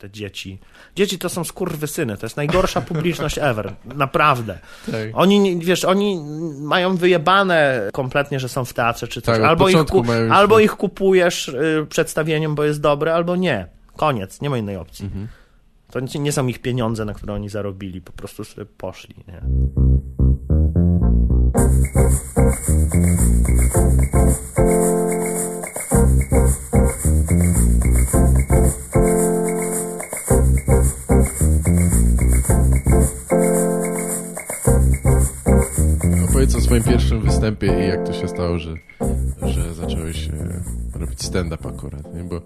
te dzieci. Dzieci to są skurwysyny, to jest najgorsza publiczność ever, naprawdę. Tak. Oni, wiesz, oni mają wyjebane kompletnie, że są w teatrze czy coś. Tak, albo ich, albo ich kupujesz y, przedstawieniem, bo jest dobre, albo nie. Koniec, nie ma innej opcji. Mhm. To nie, nie są ich pieniądze, na które oni zarobili, po prostu sobie poszli. Nie? Występie i jak to się stało, że, że zacząłeś e, robić stand-up akurat, nie? Bo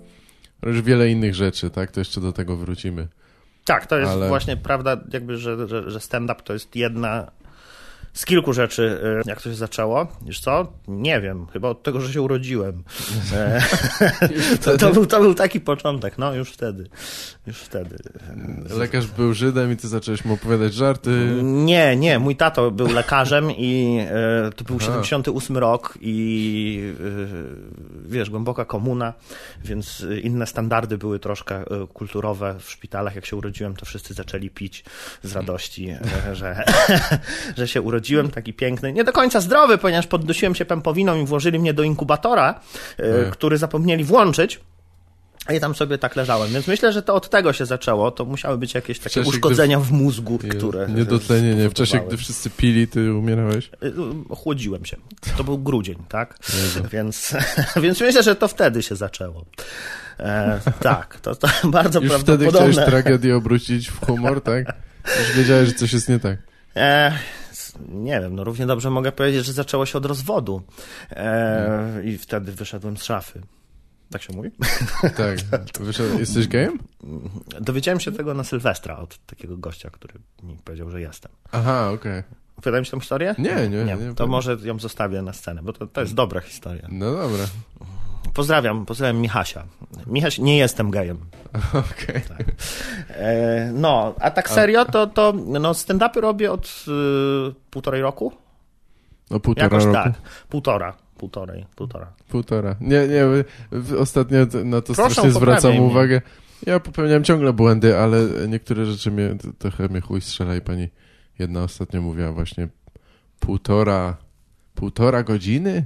robisz wiele innych rzeczy, tak? To jeszcze do tego wrócimy. Tak, to jest Ale- właśnie prawda, jakby, że, że, że stand-up to jest jedna z kilku rzeczy, y, jak to się zaczęło. Wiesz co? Nie wiem, chyba od tego, że się urodziłem. E, to, to, był, to był taki początek, no już wtedy. Już wtedy. Lekarz był Żydem i ty zacząłeś mu opowiadać żarty. Nie, nie, mój tato był lekarzem i e, to był Aha. 78 rok i e, wiesz, głęboka komuna, więc inne standardy były troszkę e, kulturowe w szpitalach. Jak się urodziłem, to wszyscy zaczęli pić z radości, e, że, że się urodziłem taki piękny. Nie do końca zdrowy, ponieważ poddosiłem się pępowiną i włożyli mnie do inkubatora, e, Ojej. który zapomnieli włączyć. A ja tam sobie tak leżałem, więc myślę, że to od tego się zaczęło. To musiały być jakieś takie czasie, gdy- uszkodzenia w mózgu, które. Niedotlenienie. W czasie, gdy wszyscy pili, ty umierałeś. Y, Ochłodziłem się. To był grudzień, tak? Jezu. Więc, więc myślę, że to wtedy się zaczęło. E, tak, to, to bardzo Już wtedy prawdopodobne. chciałeś tragedię obrócić w humor, tak? Już wiedziałeś, że coś jest nie tak. E, nie wiem, no równie dobrze mogę powiedzieć, że zaczęło się od rozwodu. E, I wtedy wyszedłem z szafy. Tak się mówi? Tak. Jesteś gejem? Dowiedziałem się tego na Sylwestra od takiego gościa, który mi powiedział, że jestem. Aha, okej. Opowiadałem ci tą historię? Nie, nie, nie To opowiadam. może ją zostawię na scenę, bo to, to jest dobra historia. No dobra. Pozdrawiam, pozdrawiam Michasia. Michaś, nie jestem gejem. Okej. E, no, a tak serio, to, to no, stand-upy robię od y, półtorej roku? No półtora Jakoś roku. tak. Półtora. Półtorej, półtora. Półtora. Nie, nie, ostatnio na to Proszę, strasznie zwracam mnie. uwagę. Ja popełniam ciągle błędy, ale niektóre rzeczy mnie trochę mnie chuj strzela i pani jedna ostatnio mówiła właśnie półtora, półtora godziny?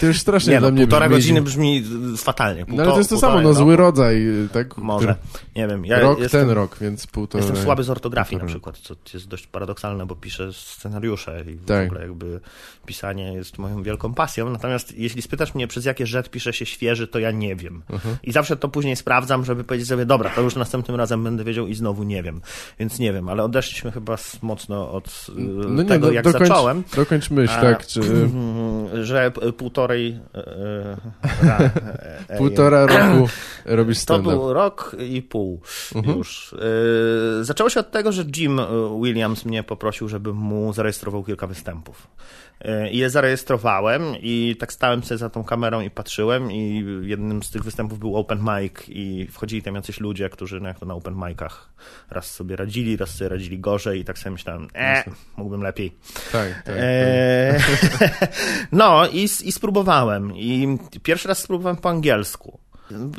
To już strasznie Nie, dla no, mnie półtora brzmi... godziny brzmi fatalnie. No ale to jest to samo, no roku. zły rodzaj, y, tak? Może, nie wiem. Ja rok jestem, ten rok, więc półtora... Jestem słaby z ortografii na półtora. przykład, co jest dość paradoksalne, bo piszę scenariusze i w Tak. ogóle jakby pisanie jest moją wielką pasją. Natomiast jeśli spytasz mnie, przez jakie rzecz pisze się świeży, to ja nie wiem. Mhm. I zawsze to później sprawdzam, żeby powiedzieć sobie, dobra, to już następnym razem będę wiedział i znowu nie wiem. Więc nie wiem, ale odeszliśmy chyba mocno od y, No nie, tego, do, jak dokończ, zacząłem. dokończ myśl, tak, czy... Że p- półtorej e, e, ra, e, Półtora roku robisz to stand-up. był rok i pół Mhm. już. Yy, zaczęło się od tego, że Jim Williams mnie poprosił, żebym mu zarejestrował kilka występów. I je zarejestrowałem i tak stałem sobie za tą kamerą i patrzyłem i jednym z tych występów był open mic i wchodzili tam jacyś ludzie, którzy no jak to na open micach raz sobie radzili, raz sobie radzili gorzej i tak sobie myślałem, e, mógłbym lepiej. Tak, tak. Eee, no i, i spróbowałem. I pierwszy raz spróbowałem po angielsku.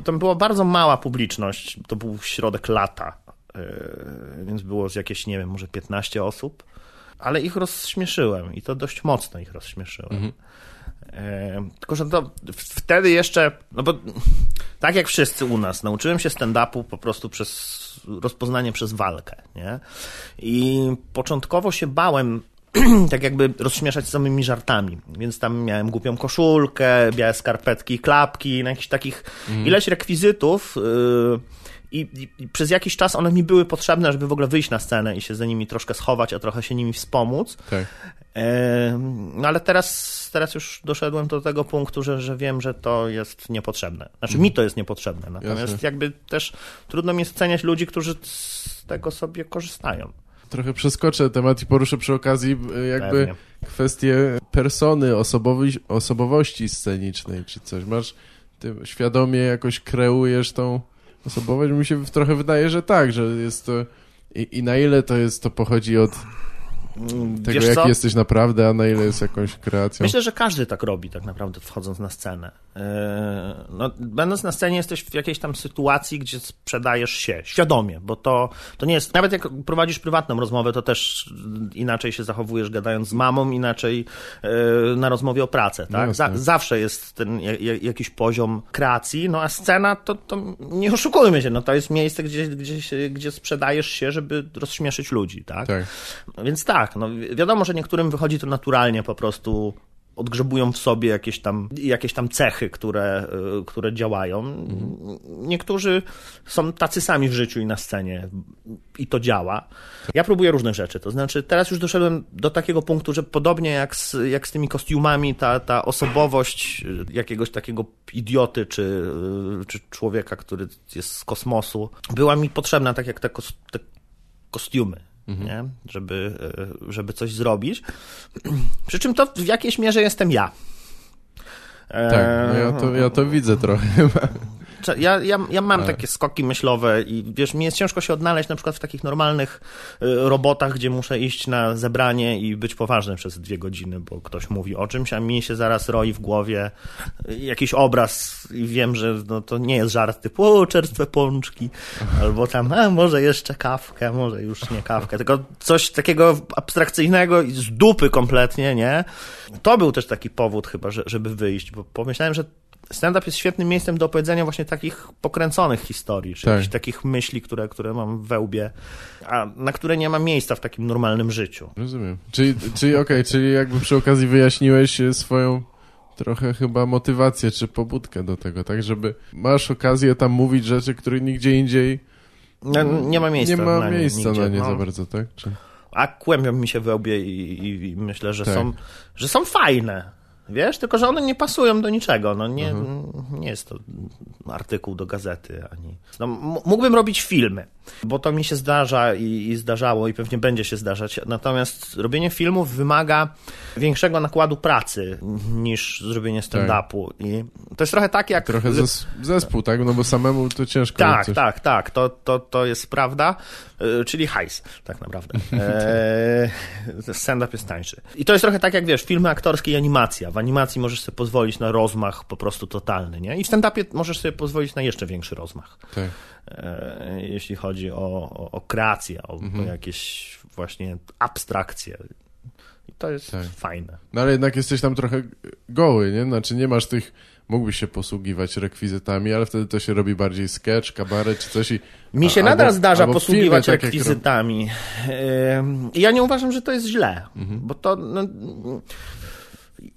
To była bardzo mała publiczność. To był środek lata. Eee, więc było z jakieś, nie wiem, może 15 osób. Ale ich rozśmieszyłem i to dość mocno ich rozśmieszyłem. Mhm. Eee, tylko, że to wtedy jeszcze, no bo tak jak wszyscy u nas, nauczyłem się stand-upu po prostu przez rozpoznanie przez walkę, nie? I początkowo się bałem tak jakby rozśmieszać samymi żartami, więc tam miałem głupią koszulkę, białe skarpetki, klapki, no jakichś takich ileś rekwizytów yy, i, i, i przez jakiś czas one mi były potrzebne, żeby w ogóle wyjść na scenę i się za nimi troszkę schować, a trochę się nimi wspomóc. tak. Em, No ale teraz, teraz już doszedłem do tego punktu, że, że wiem, że to jest niepotrzebne. Znaczy mi to jest niepotrzebne, natomiast Jasne. jakby też trudno mi oceniać ludzi, którzy z tego sobie korzystają. Trochę przeskoczę temat i poruszę przy okazji y, jakby Pewnie. kwestię persony, osobowi- osobowości scenicznej czy coś. Masz, ty świadomie jakoś kreujesz tą osobowość? Mi się trochę wydaje, że tak, że jest to i, i na ile to jest, to pochodzi od Tego, Wiesz jak co? jesteś naprawdę, a na ile jest jakąś kreacją. Myślę, że każdy tak robi tak naprawdę wchodząc na scenę. E, No, będąc na scenie jesteś w jakiejś tam sytuacji, gdzie sprzedajesz się świadomie, bo to, to nie jest, nawet jak prowadzisz prywatną rozmowę, to też inaczej się zachowujesz gadając z mamą, inaczej e, na rozmowie o pracę, tak? No Za, zawsze jest ten ja- ja- jakiś poziom kreacji, no a scena to, to nie oszukujmy się, no to jest miejsce, gdzie, gdzie, gdzie sprzedajesz się, żeby rozśmieszyć ludzi, tak? Tak. Więc tak, no wi- wiadomo, że niektórym wychodzi to naturalnie, po prostu odgrzebują w sobie jakieś tam, jakieś tam cechy, które, y, które działają. Niektórzy są tacy sami w życiu i na scenie i to działa. Ja próbuję różnych rzeczy, to znaczy teraz już doszedłem do takiego punktu, że podobnie jak z, jak z tymi kostiumami, ta, ta osobowość y, jakiegoś takiego idioty czy, y, czy człowieka, który jest z kosmosu, była mi potrzebna, tak jak te, te kostiumy, nie? Żeby, e, żeby coś zrobić. Przy czym to w jakiejś mierze jestem ja. Tak, no ja to, ja to widzę trochę. Ja, ja, ja mam Tak. takie skoki myślowe i wiesz, mi jest ciężko się odnaleźć na przykład w takich normalnych y, robotach, gdzie muszę iść na zebranie i być poważny przez dwie godziny, bo ktoś mówi o czymś, a mi się zaraz roi w głowie y, jakiś obraz i wiem, że no, to nie jest żart typu o, czerstwe pączki, albo tam, a może jeszcze kawkę, może już nie kawkę, tylko coś takiego abstrakcyjnego i z dupy kompletnie, nie? To był też taki powód chyba, że, żeby wyjść, bo pomyślałem, że stand-up jest świetnym miejscem do opowiedzenia właśnie takich pokręconych historii, czy Tak. takich myśli, które, które mam we łbie, a na które nie ma miejsca w takim normalnym życiu. Rozumiem. Czyli, czyli okej, czyli jakby przy okazji wyjaśniłeś e, swoją trochę chyba motywację czy pobudkę do tego, tak? Żeby masz okazję tam mówić rzeczy, które nigdzie indziej No, nie ma miejsca nie ma na miejsca nigdzie, na nie no. za bardzo, tak? Czy... A kłębią mi się we łbie i, i, i myślę, że, Tak. są, że są fajne. Wiesz, tylko że one nie pasują do niczego. No nie, Mhm. nie jest to artykuł do gazety ani. No, mógłbym robić filmy, bo to mi się zdarza i, i zdarzało i pewnie będzie się zdarzać. Natomiast robienie filmów wymaga większego nakładu pracy niż zrobienie stand-upu. I to jest trochę tak jak. Tak. Trochę zes zespół, tak? No bo samemu to ciężko. Tak, coś... tak, tak, to, to, to jest prawda, yy, czyli hajs, tak naprawdę. Eee, stand-up jest tańszy. I to jest trochę tak jak, wiesz, filmy aktorskie i animacja. Animacji możesz sobie pozwolić na rozmach po prostu totalny, nie? I w stand-upie możesz sobie pozwolić na jeszcze większy rozmach, tak. eee, jeśli chodzi o, o, o kreację, o, Mhm. o jakieś właśnie abstrakcje. I to jest Tak. fajne. No ale jednak jesteś tam trochę goły, nie? Znaczy nie masz tych, mógłbyś się posługiwać rekwizytami, ale wtedy to się robi bardziej sketch, kabaret czy coś i... Mi się albo- nadal zdarza albo posługiwać filmy, tak jak rekwizytami. Ym, I ja nie uważam, że to jest źle, Mhm. bo to. No,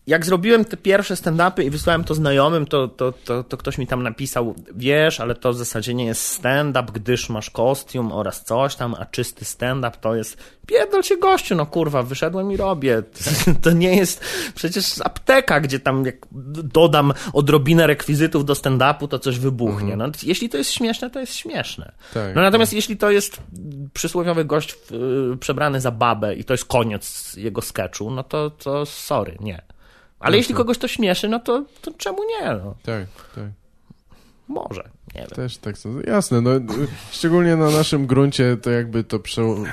jak zrobiłem te pierwsze stand-upy i wysłałem to znajomym, to, to, to, to ktoś mi tam napisał, wiesz, ale to w zasadzie nie jest stand-up, gdyż masz kostium oraz coś tam, a czysty stand-up to jest, pierdol się gościu, no kurwa, wyszedłem i robię. To nie jest przecież apteka, gdzie tam jak dodam odrobinę rekwizytów do stand-upu, to coś wybuchnie. No, jeśli to jest śmieszne, to jest śmieszne. Tak, no natomiast jeśli to jest przysłowiowy gość y, przebrany za babę i to jest koniec jego sketchu, no to, to sorry, nie. Ale jeśli kogoś to śmieszy, no to, to czemu nie? No, Tak, tak. może, nie wiem. Też tak są. Jasne, no szczególnie na naszym gruncie to jakby to przeło-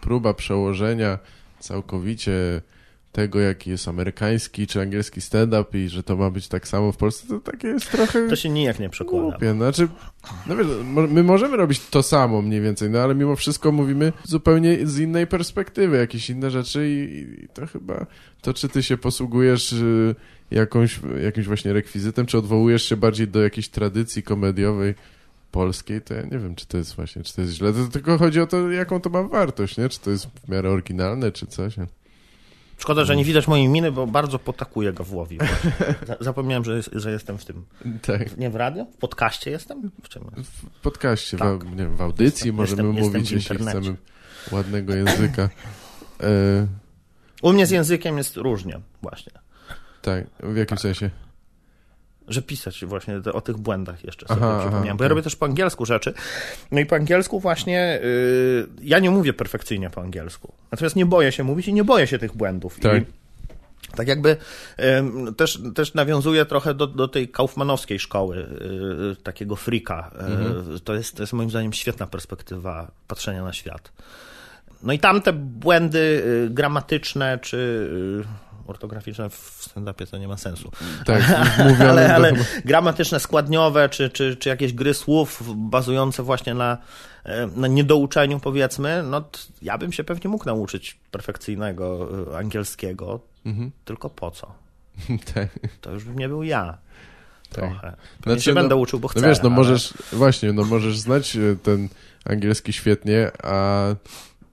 próba przełożenia całkowicie tego, jaki jest amerykański czy angielski stand-up i że to ma być tak samo w Polsce, to takie jest trochę To się nijak nie przekłada. głupie. Znaczy, no wiesz, my możemy robić to samo mniej więcej, no ale mimo wszystko mówimy zupełnie z innej perspektywy, jakieś inne rzeczy i, i to chyba to, czy ty się posługujesz y, jakąś, jakimś właśnie rekwizytem, czy odwołujesz się bardziej do jakiejś tradycji komediowej polskiej, to ja nie wiem, czy to jest właśnie, czy to jest źle, to tylko chodzi o to, jaką to ma wartość, nie? Czy to jest w miarę oryginalne, czy coś. nie? Szkoda, że nie widać mojej miny, bo bardzo potakuję Gawłowi. Za- Zapomniałem, że, jest, że jestem w tym. Tak. Nie w radio? W podcaście jestem? W czym? W podcaście, Tak. w, nie wiem, w audycji Jestem- możemy jestem- mówić, jestem w jeśli chcemy ładnego języka. E, U mnie z językiem jest różnie, właśnie. tak, w jakim sensie? Że pisać właśnie o tych błędach jeszcze Aha, sobie aha, przypomniałem. bo okej. ja robię też po angielsku rzeczy. No i po angielsku właśnie yy, ja nie mówię perfekcyjnie po angielsku. Natomiast nie boję się mówić i nie boję się tych błędów. Tak. I tak jakby ym, też, też nawiązuje trochę do, do tej kaufmanowskiej szkoły, yy, takiego frika. Yy, Mhm. to, jest, to jest moim zdaniem świetna perspektywa patrzenia na świat. No i tam te błędy y, gramatyczne czy y, ortograficzne w stand-upie to nie ma sensu. Tak, mówione ale, ale gramatyczne, składniowe, czy, czy, czy jakieś gry słów bazujące właśnie na, e, na niedouczeniu, powiedzmy, no ja bym się pewnie mógł nauczyć perfekcyjnego e, angielskiego, Mhm. tylko po co? tak. To już bym nie był ja. Trochę. To Znaczy, się no- będę uczył, bo chcę. No wiesz, no ale- możesz, właśnie, no możesz znać e, ten angielski świetnie, a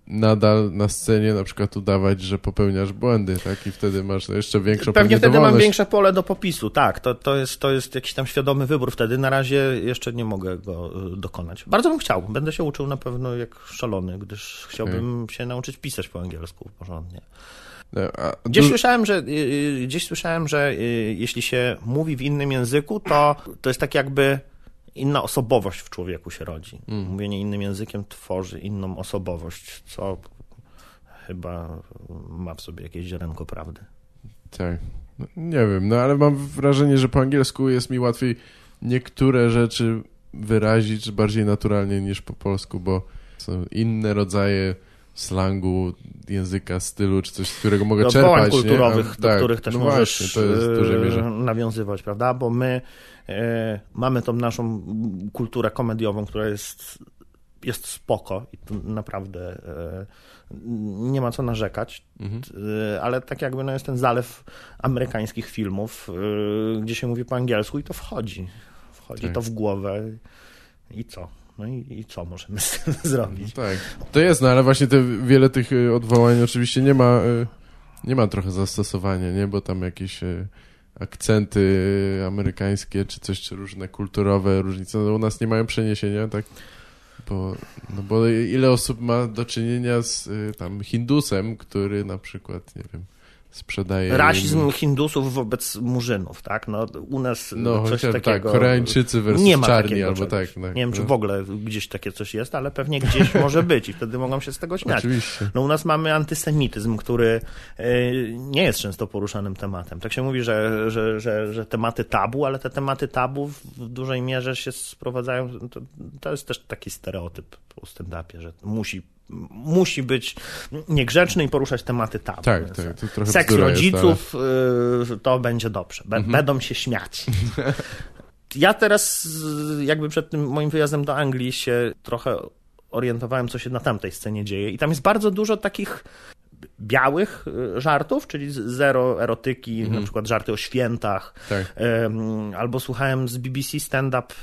nadal na scenie na przykład udawać, że popełniasz błędy, tak? I wtedy masz jeszcze większą Pewnie wtedy mam większe pole do popisu, tak. To, to, jest, to jest jakiś tam świadomy wybór wtedy. Na razie jeszcze nie mogę go y, dokonać. Bardzo bym chciał. Będę się uczył na pewno jak szalony, gdyż chciałbym się nauczyć pisać po angielsku porządnie. No, a Gdzieś du- słyszałem, że, y, y, gdzieś słyszałem, że y, jeśli się mówi w innym języku, to, to jest tak jakby inna osobowość w człowieku się rodzi. Mm. Mówienie innym językiem tworzy inną osobowość, co chyba ma w sobie jakieś ziarenko prawdy. Tak. No, nie wiem, no ale mam wrażenie, że po angielsku jest mi łatwiej niektóre rzeczy wyrazić bardziej naturalnie niż po polsku, bo są inne rodzaje slangu, języka, stylu, czy coś, z którego mogę do odwołań czerpać. kulturowych, nie? A, do tak, których też no możesz właśnie, to jest w dużej e, mierze. nawiązywać, prawda? Bo my e, mamy tą naszą kulturę komediową, która jest, jest spoko i tu naprawdę e, nie ma co narzekać, Mhm. e, ale tak jakby no jest ten zalew amerykańskich filmów, e, gdzie się mówi po angielsku i to wchodzi. Wchodzi Tak. to w głowę i co? No i, i co możemy z tym zrobić? Tak, to jest, no ale właśnie te wiele tych y, odwołań oczywiście nie ma, y, nie ma trochę zastosowania, nie? Bo tam jakieś y, akcenty amerykańskie, czy coś, czy różne kulturowe różnice, no u nas nie mają przeniesienia, tak? Bo, no bo ile osób ma do czynienia z tam Hindusem, który na przykład, nie wiem, sprzedaje... Rasizm Hindusów wobec Murzynów, tak? No, u nas no, coś chociaż takiego... tak, Koreańczycy versus nie ma czarni, albo tak. tak Nie wiem, czy no. w ogóle gdzieś takie coś jest, ale pewnie gdzieś może być i wtedy mogą się z tego śmiać. Oczywiście. No u nas mamy antysemityzm, który e, nie jest często poruszanym tematem. Tak się mówi, że, że, że, że tematy tabu, ale te tematy tabu w dużej mierze się sprowadzają. To, to jest też taki stereotyp po stand-upie, że musi, musi być niegrzeczny i poruszać tematy tabu. Tak, tak, to trochę Seks bzdura jest, rodziców, y, to będzie dobrze. Be- Mhm. Będą się śmiać. Ja teraz, y, jakby przed tym moim wyjazdem do Anglii, się trochę orientowałem, co się na tamtej scenie dzieje. I tam jest bardzo dużo takich białych y, żartów, czyli zero erotyki, Mhm. na przykład żarty o świętach. Tak. Albo słuchałem z BBC stand-up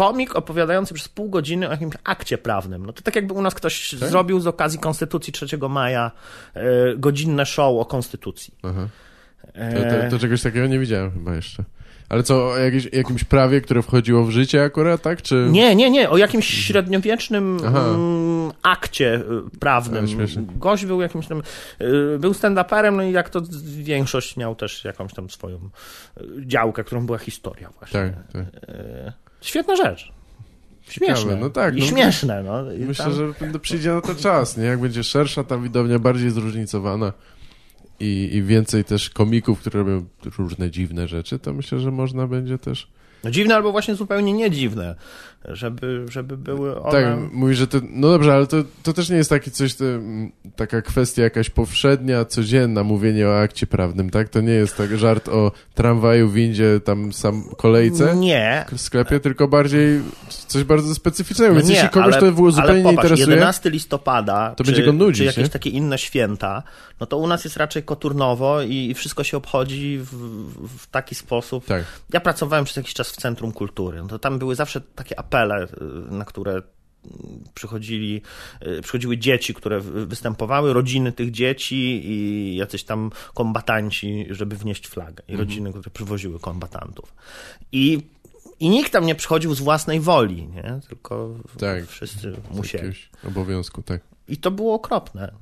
komik opowiadający przez pół godziny o jakimś akcie prawnym. No to tak jakby u nas ktoś Tak? zrobił z okazji Konstytucji 3 maja y, godzinne show o Konstytucji. Aha. To, E, to, to czegoś takiego nie widziałem chyba jeszcze. Ale co, o jakieś, jakimś prawie, które wchodziło w życie akurat, tak? Czy... Nie, nie, nie, o jakimś średniowiecznym Aha. mm, akcie y, prawnym. Gość był jakimś tam, y, był stand-uperem, no i jak to większość miał też jakąś tam swoją działkę, którą była historia właśnie. Tak, tak. Świetna rzecz. Śmieszne. No tak, I no. śmieszne, no. I Myślę, tam- że przyjdzie na to czas, nie? Jak będzie szersza ta widownia, bardziej zróżnicowana i, i więcej też komików, które robią różne dziwne rzeczy, to myślę, że można będzie też... No dziwne albo właśnie zupełnie nie dziwne, żeby, żeby były one... Tak, mówi, że to... No dobrze, ale to, to też nie jest taki coś, to, taka kwestia jakaś powszednia, codzienna, mówienie o akcie prawnym, tak? To nie jest tak żart o tramwaju, windzie, tam sam kolejce Nie, w sklepie, tylko bardziej coś bardzo specyficznego, więc nie, jeśli kogoś ale, to było zupełnie ale nie popatrz, interesuje... 11 listopada, to czy, będzie go nudzić, czy jakieś nie? takie inne święta, no to u nas jest raczej koturnowo i, i wszystko się obchodzi w, w taki sposób. Tak. Ja pracowałem przez jakiś czas w Centrum Kultury. No to tam były zawsze takie apele, y, na które przychodzili, y, przychodziły dzieci, które wy- występowały, rodziny tych dzieci i jacyś tam kombatanci, żeby wnieść flagę. I rodziny, które przywoziły kombatantów. I, I nikt tam nie przychodził z własnej woli, nie? tylko Tak. wszyscy musieli. obowiązku, tak. I to było okropne.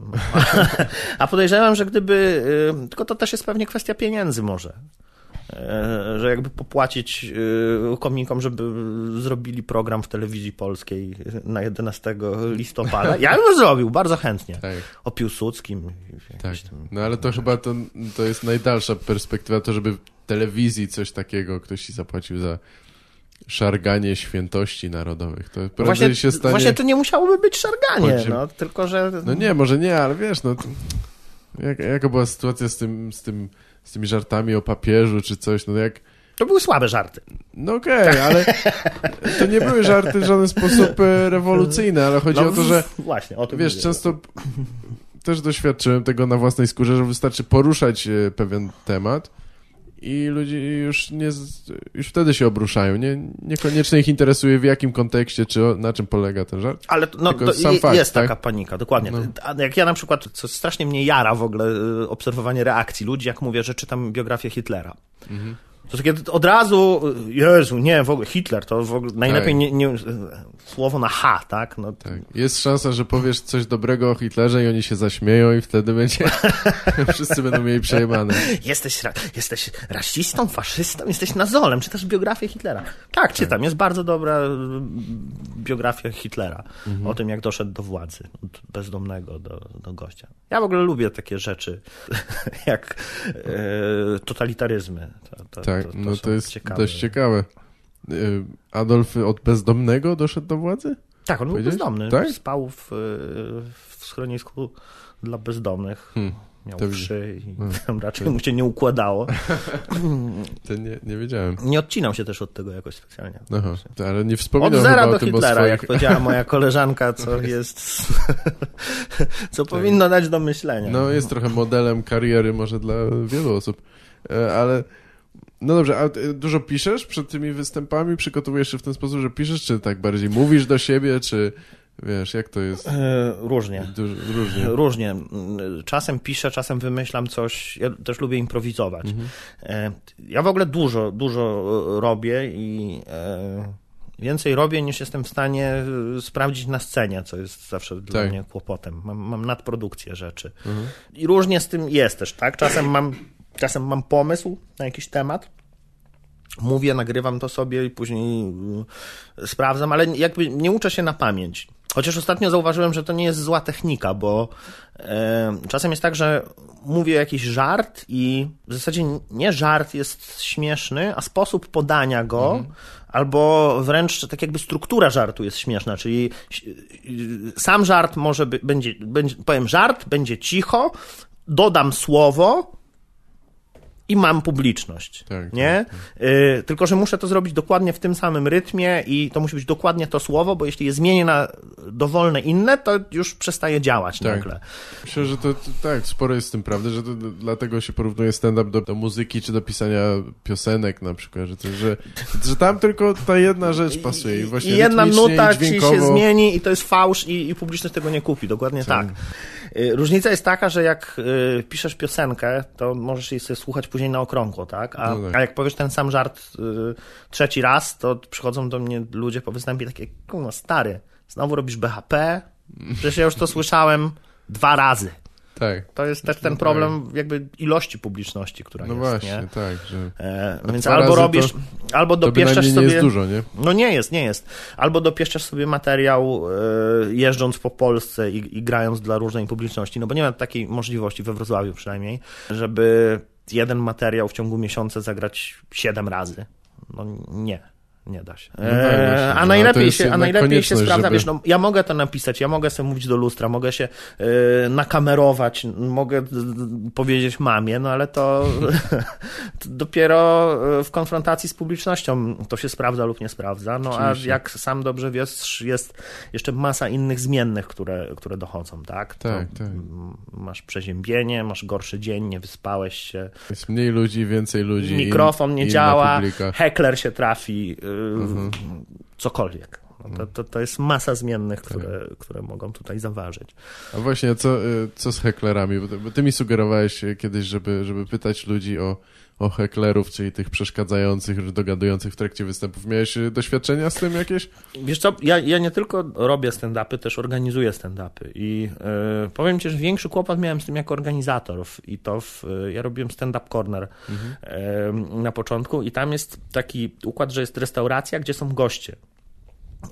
A podejrzewam, że gdyby. y, Tylko to też jest pewnie kwestia pieniędzy, może. E, Że jakby popłacić y, komikom, żeby zrobili program w telewizji polskiej na 11 listopada. Ja bym zrobił bardzo chętnie. Tak. O Piłsudskim. Tak. tam- No ale to chyba to, to jest najdalsza perspektywa, to żeby w telewizji coś takiego ktoś ci zapłacił za, szarganie świętości narodowych. To prędzej Właśnie, się stanie... właśnie to nie musiałoby być szarganie, no, tylko że... No nie, może nie, ale wiesz, no... to- Jak, jaka była sytuacja z tym, z tym, z tymi żartami o papieżu czy coś, no jak... To były słabe żarty. No okej, ale to nie były żarty w żaden sposób e, rewolucyjne, ale chodzi No, o to, że Właśnie, o tym wiesz, mówię. często też doświadczyłem tego na własnej skórze, że wystarczy poruszać e, pewien temat i ludzie już nie, już wtedy się obruszają. Nie, niekoniecznie ich interesuje w jakim kontekście, czy na czym polega ten żart. Ale to- no, Tylko to sam je- fakt, jest tak? taka panika, dokładnie. No. A Jak ja na przykład, co strasznie mnie jara w ogóle y, obserwowanie reakcji ludzi, jak mówię, że czytam biografię Hitlera. Mhm. To takie od razu, Jezu, nie, w ogóle Hitler, to w ogóle najlepiej Tak. nie, nie, słowo na H, tak? No, Tak. Jest szansa, że powiesz coś dobrego o Hitlerze i oni się zaśmieją i wtedy będzie... Wszyscy będą mieli przejebane. Jesteś, ra, jesteś rasistą, faszystą, jesteś nazolem, czytasz biografię Hitlera. Tak, czytam, jest bardzo dobra y, biografia Hitlera Mhm. o tym, jak doszedł do władzy, od bezdomnego do, do gościa. Ja w ogóle lubię takie rzeczy, jak e, totalitaryzmy. To, to, Tak, to, to no to jest ciekawe. dość ciekawe. Y, Adolf od bezdomnego doszedł do władzy? Tak, on był bezdomny. Tak? Spał w, w schronisku dla bezdomnych. Hmm, Miał to wszy i Hmm. tam raczej mu się nie układało. To nie, nie wiedziałem. Nie odcinał się też od tego jakoś specjalnie. Aha, to, ale nie Od wspominał zera chyba do o tym Hitlera, swoich... jak powiedziała moja koleżanka, co jest. co powinno dać do myślenia. No, jest trochę modelem kariery może dla wielu osób, E, ale... No dobrze, a dużo piszesz przed tymi występami? Przygotowujesz się w ten sposób, że piszesz, czy tak bardziej mówisz do siebie, czy wiesz, jak to jest? E, Różnie. Dużo, różnie. Różnie. Czasem piszę, czasem wymyślam coś. Ja też lubię improwizować. Mhm. E, Ja w ogóle dużo, dużo robię i e, więcej robię niż jestem w stanie sprawdzić na scenie, co jest zawsze dla Tak. mnie kłopotem. Mam, mam nadprodukcję rzeczy. Mhm. I różnie z tym jest też, tak? Czasem mam, czasem mam pomysł na jakiś temat. Mówię, nagrywam to sobie i później y, sprawdzam, ale jakby nie uczę się na pamięć. Chociaż ostatnio zauważyłem, że to nie jest zła technika, bo e, czasem jest tak, że mówię jakiś żart i w zasadzie nie żart jest śmieszny, a sposób podania go, albo wręcz tak jakby struktura żartu jest śmieszna, czyli y, sam żart może by, będzie, będzie, powiem żart, będzie cicho, dodam słowo, i mam publiczność. Tak, nie? Y, tylko, że muszę to zrobić dokładnie w tym samym rytmie i to musi być dokładnie to słowo, bo jeśli je zmienię na dowolne inne, to już przestaje działać Tak. nagle. Myślę, że to, to tak, sporo jest z tym prawdy, że to, dlatego się porównuje stand-up do, do muzyki, czy do pisania piosenek na przykład, że, to, że, że tam tylko ta jedna rzecz pasuje i właśnie I jedna nuta i ci się zmieni i to jest fałsz i, i publiczność tego nie kupi. Dokładnie tak. Y, Różnica jest taka, że jak y, piszesz piosenkę, to możesz jej sobie słuchać później na okrągło, tak? A, No tak. a jak powiesz ten sam żart y, trzeci raz, to przychodzą do mnie ludzie po występie takie, kurwa, stary, znowu robisz BHP? Przecież ja już to słyszałem dwa razy. Tak, To jest też ten problem jakby ilości publiczności, która no jest, właśnie, nie? tak, że E, więc albo robisz, to- albo to dopieszczasz bynajmniej sobie... nie jest dużo, nie? No nie jest, nie jest. Albo dopieszczasz sobie materiał e, jeżdżąc po Polsce i, i grając dla różnej publiczności, no bo nie ma takiej możliwości we Wrocławiu przynajmniej, żeby jeden materiał w ciągu miesiąca zagrać siedem razy. No nie. Nie da się. No tak, właśnie. No, a a to najlepiej się, a najlepiej się sprawdza, żeby- wiesz, no, ja mogę to napisać, ja mogę sobie mówić do lustra, mogę się e, nakamerować, mogę powiedzieć mamie, no ale to, to dopiero e, w konfrontacji z publicznością to się sprawdza lub nie sprawdza. No a Oczywiście. jak sam dobrze wiesz, jest jeszcze masa innych zmiennych, które, które dochodzą, tak? To, Tak, tak. Masz przeziębienie, masz gorszy dzień, nie wyspałeś się, Jest mniej ludzi, więcej ludzi. mikrofon nie inna działa, heckler się trafi, yy, Mhm. cokolwiek. No to, to, to jest masa zmiennych, które, które mogą tutaj zaważyć. A właśnie, co, y, co z heklerami? Bo ty, bo ty mi sugerowałeś y, kiedyś, żeby, żeby pytać ludzi o, o heklerów, czyli tych przeszkadzających, dogadujących w trakcie występów. Miałeś y, doświadczenia z tym jakieś? Wiesz co, ja, ja nie tylko robię stand-upy, też organizuję stand-upy i yy, powiem ci, że większy kłopot miałem z tym jako organizator i to w, yy, ja robiłem stand-up corner yy, na początku i tam jest taki układ, że jest restauracja, gdzie są goście.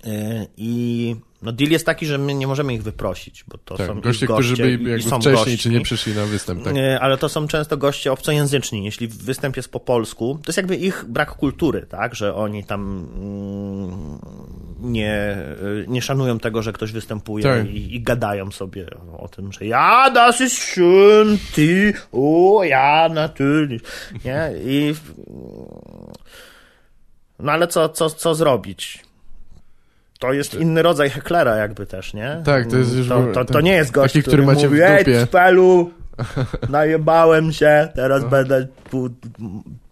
Yy, I No deal jest taki, że my nie możemy ich wyprosić, bo to Tak, są goście, goście którzy by jakby są wcześniej czy nie przyszli na występ, tak? Ale to są często goście obcojęzyczni. Jeśli występ jest po polsku, to jest jakby ich brak kultury, tak? Że oni tam mm, nie, nie szanują tego, że ktoś występuje Tak. i, i gadają sobie o tym, że ja, das ist schön, ty, o, ja, natürlich. Nie? I no ale co, co, co zrobić? To jest inny rodzaj heklera jakby też, nie? Tak, to jest już To, w- to, to nie jest gość, Taki, który macie w mówi, Ej, dupie." Cpelu, najebałem się, teraz będę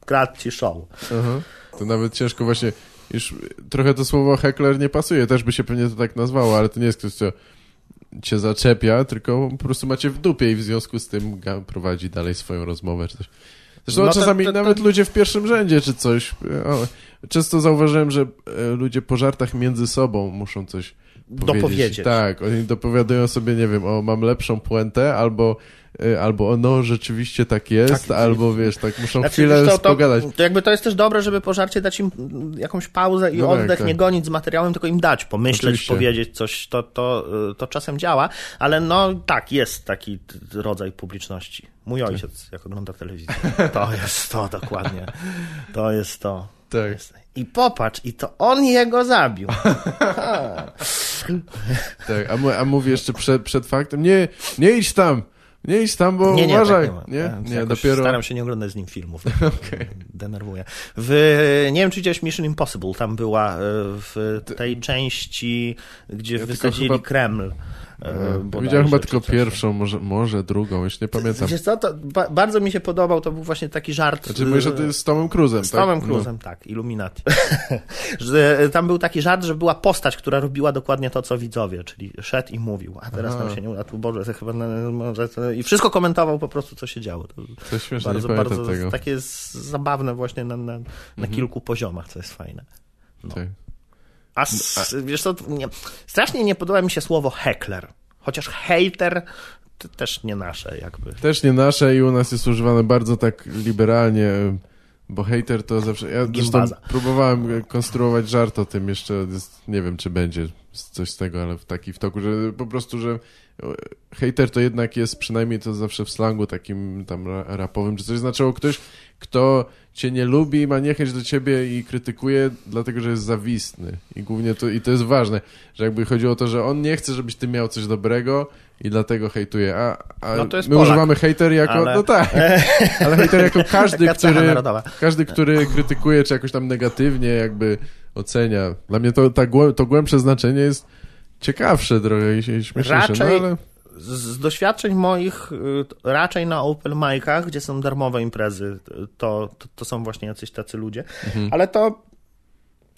kradł ci show. Aha. To nawet ciężko właśnie, już trochę to słowo heckler nie pasuje, też by się pewnie to tak nazwało, ale to nie jest ktoś, co cię zaczepia, tylko po prostu macie w dupie i w związku z tym prowadzi dalej swoją rozmowę czy coś. Zresztą No czasami to- to- nawet ludzie w pierwszym rzędzie czy coś. Często zauważyłem, że e, ludzie po żartach między sobą muszą coś powiedzieć. Dopowiedzieć. Tak, oni dopowiadają sobie, nie wiem, o mam lepszą puentę, albo, albo o no rzeczywiście tak jest, Tak, albo wiesz, tak muszą Znaczy, chwilę to, to, pogadać. to jakby to jest też dobre, żeby po żarcie dać im jakąś pauzę i No tak, oddech, tak. nie gonić z materiałem, tylko im dać, pomyśleć, Oczywiście. powiedzieć coś, to, to, y, to czasem działa, ale no tak, jest taki rodzaj publiczności. Mój Tak. ojciec, jak ogląda telewizję, to jest to dokładnie, to jest to. Tak. Jest. I popatrz, i to on jego zabił. Tak, a, a mówi jeszcze przed, przed faktem, nie, nie idź tam, nie idź tam, bo Nie, nie, uważaj. tak nie, nie, Jakoś dopiero... Staram się nie oglądać z nim filmów. Okej. Denerwuje. W, nie wiem, czy widziałeś Mission Impossible. Tam była e, w tej części, gdzie tylko wysadzili chyba- Kreml. E, bodajże, Widziałem chyba tylko pierwszą, może, może drugą, już nie pamiętam. Wiesz co, to ba bardzo mi się podobał, to był właśnie taki żart. Znaczy, mówisz, że to jest z Tomem Cruzem, Z tak? Tomem Cruzem, tak, Illuminati. że tam był taki żart, że była postać, która robiła dokładnie to, co widzowie, czyli szedł i mówił, a teraz Aha. nam się nie uda, tu Boże, to chyba może to... i wszystko komentował po prostu, co się działo. To No, to śmieszne, bardzo, nie bardzo tego. takie zabawne właśnie na, na, na Mhm. kilku poziomach, co jest fajne. Tak. A, s, wiesz co, nie, strasznie nie podoba mi się słowo heckler, chociaż hater to też nie nasze jakby. Też nie nasze i u nas jest używane bardzo tak liberalnie, bo hater to zawsze... Ja zresztą Gimbaza. próbowałem konstruować żart o tym jeszcze, nie wiem, czy będzie coś z tego, ale w taki w toku, że po prostu, że hater to jednak jest, przynajmniej to zawsze w slangu takim tam ra- rapowym, czy coś znaczyło ktoś, kto cię nie lubi, ma niechęć do ciebie i krytykuje, dlatego, że jest zawistny. I głównie to, i to jest ważne, że jakby chodziło o to, że on nie chce, żebyś ty miał coś dobrego i dlatego hejtuje. A, a No my Polak. używamy hater jako, Ale- no tak, ale hater jako każdy, który, każdy, który krytykuje, czy jakoś tam negatywnie jakby ocenia. Dla mnie to, ta, to głębsze znaczenie jest ciekawsze trochę i śmieszniejsze, Raczej- no ale... Z, doświadczeń moich, y, raczej na open micach, gdzie są darmowe imprezy, to, to, to są właśnie jacyś tacy ludzie. Mhm. Ale to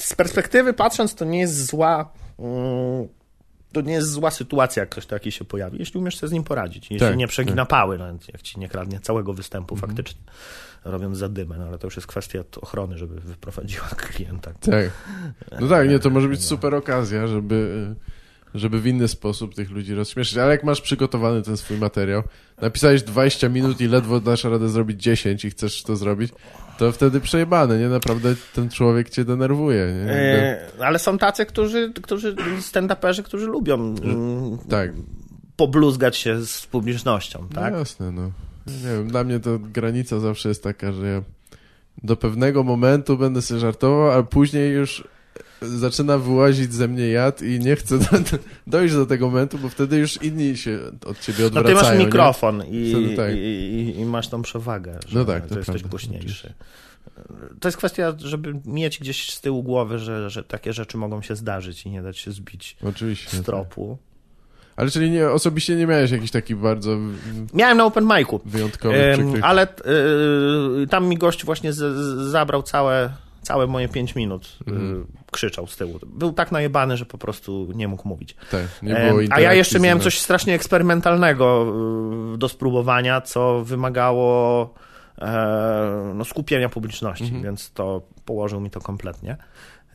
z perspektywy patrząc, to nie jest zła. mm, To nie jest zła sytuacja, jak ktoś taki się pojawi, jeśli umiesz sobie z nim poradzić. Jeśli Tak, nie przegina tak. pały, no, jak ci nie kradnie całego występu Mhm. faktycznie, robiąc zadymę, no ale to już jest kwestia ochrony, żeby wyprowadziła klienta. Tak. No tak, nie, to może być super okazja, żeby, żeby w inny sposób tych ludzi rozśmieszyć. Ale jak masz przygotowany ten swój materiał, napisałeś 20 minut i ledwo dasz radę zrobić 10 i chcesz to zrobić, to wtedy przejebane, nie? Naprawdę ten człowiek cię denerwuje, nie? Jakby, E, ale są tacy, którzy, którzy stand-uperzy, którzy lubią mm, tak, pobluzgać się z publicznością, tak? no jasne, no. Nie wiem, dla mnie to granica zawsze jest taka, że ja do pewnego momentu będę sobie żartował, a później już zaczyna wyłazić ze mnie jad i nie chcę do, dojść do tego momentu, bo wtedy już inni się od ciebie No odwracają. ty masz mikrofon i, Wtedy tak. i, i, i masz tą przewagę, że No tak, to że jesteś prawda, głośniejszy. To jest kwestia, żeby mieć gdzieś z tyłu głowy, że, że takie rzeczy mogą się zdarzyć i nie dać się zbić Oczywiście. z tropu. Ale czyli nie, osobiście nie miałeś jakiś taki bardzo Miałem na open micu, wyjątkowy przykrych... ale y, tam mi gość właśnie z, z, zabrał całe, całe moje 5 minut. y, Mhm. Krzyczał z tyłu. Był tak najebany, że po prostu nie mógł mówić. Tak, nie Em, było A ja jeszcze miałem coś strasznie eksperymentalnego y, do spróbowania, co wymagało e, no, skupienia publiczności, Mhm. więc to położył mi to kompletnie.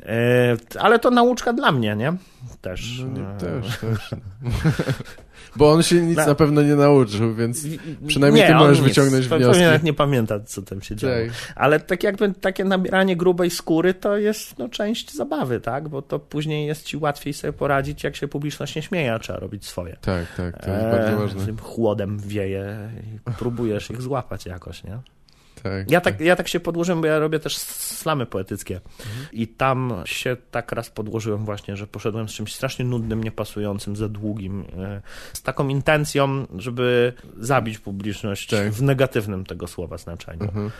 E, ale to nauczka dla mnie, nie? Też. No, nie, E, też, też. Bo on się nic Na- pewno nie nauczył, więc przynajmniej ty on możesz nic. wyciągnąć Pe- wnioski. Pewnie nie pamięta, co tam się działo. Tak. Ale tak jakby takie nabieranie grubej skóry to jest no, część zabawy, tak? Bo to później jest ci łatwiej sobie poradzić, jak się publiczność nie śmieje, a trzeba robić swoje. Tak, tak, to jest E, bardzo ważne. tym chłodem wieje i próbujesz ich złapać jakoś, nie? Tak. Ja tak, ja tak się podłożyłem, bo ja robię też slamy poetyckie. Mhm. I tam się tak raz podłożyłem właśnie, że poszedłem z czymś strasznie nudnym, niepasującym, za długim. e, Z taką intencją, żeby zabić publiczność Tak. w negatywnym tego słowa znaczeniu. Mhm.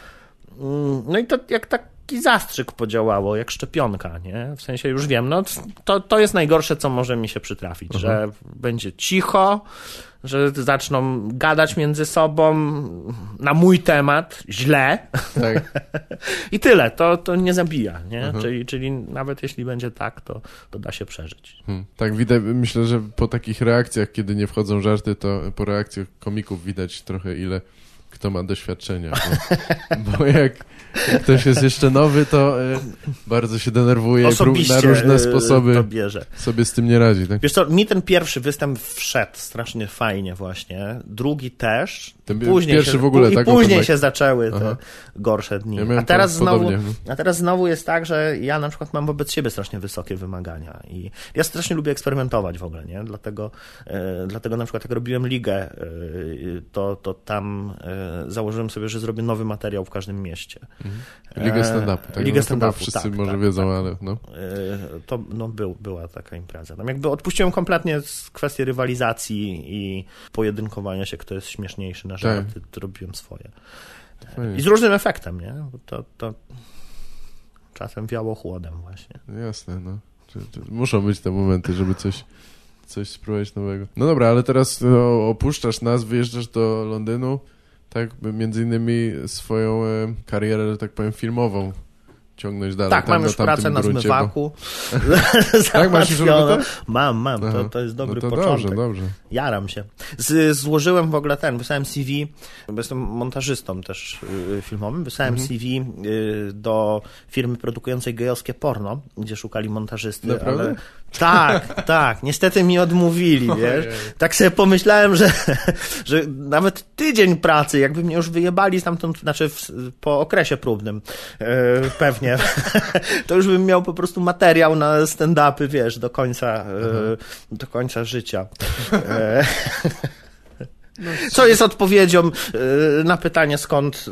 Mm, No i to jak taki zastrzyk podziałało, jak szczepionka, nie? W sensie już wiem, no to, to jest najgorsze, co może mi się przytrafić, że będzie cicho, że zaczną gadać między sobą na mój temat, źle Tak. i tyle, to, to nie zabija, nie? Mhm. Czyli, czyli nawet jeśli będzie tak, to, to da się przeżyć. Hmm. Tak widać, myślę, że po takich reakcjach, kiedy nie wchodzą żarty, to po reakcjach komików widać trochę ile kto ma doświadczenia. Bo, bo jak, ktoś jest jeszcze nowy, to e, bardzo się denerwuje Osobiście na różne y, sposoby to bierze. sobie z tym nie radzi. Tak? Wiesz co, mi ten pierwszy występ wszedł strasznie fajnie właśnie, drugi też. Ten później pierwszy się, w ogóle, I tak, później się zaczęły te Aha. gorsze dni. Ja a, teraz znowu, podobnie, no. a teraz znowu jest tak, że ja na przykład mam wobec siebie strasznie wysokie wymagania i ja strasznie lubię eksperymentować w ogóle, nie? Dlatego, e, dlatego na przykład jak robiłem ligę, e, to, to tam e, założyłem sobie, że zrobię nowy materiał w każdym mieście. Ligę E, stand-upu. Tak? Ligę no, stand-upu, wszyscy tak, może tak, wiedzą, tak. ale no. E, to no, był, była taka impreza. Tam jakby odpuściłem kompletnie kwestię rywalizacji i pojedynkowania się, kto jest śmieszniejszy na to robiłem swoje. Fajnie. I z różnym efektem, nie? Bo to, to czasem wiało chłodem właśnie. Jasne, no. Muszą być te momenty, żeby coś, coś spróbować nowego. No dobra, ale teraz no, opuszczasz nas, wyjeżdżasz do Londynu, tak, między innymi swoją e, karierę, że tak powiem, filmową ciągnąć dalej. Tak, tam mam już pracę na gruncie, zmywaku. Tak, masz już robotę? Mam, mam. To, to jest dobry no to początek. dobrze, dobrze. Jaram się. Z, złożyłem w ogóle ten, wysłałem CV, bo jestem montażystą też y, filmowym, wysłałem Mhm. CV y, do firmy produkującej gejowskie porno, gdzie szukali montażysty, Naprawdę? ale... Tak, tak. Niestety mi odmówili, wiesz. Tak sobie pomyślałem, że, że nawet tydzień pracy, jakby mnie już wyjebali stamtąd, znaczy w, po okresie próbnym e, pewnie, to już bym miał po prostu materiał na stand-upy, wiesz, do końca, e, do końca życia. E, co jest odpowiedzią e, na pytanie, skąd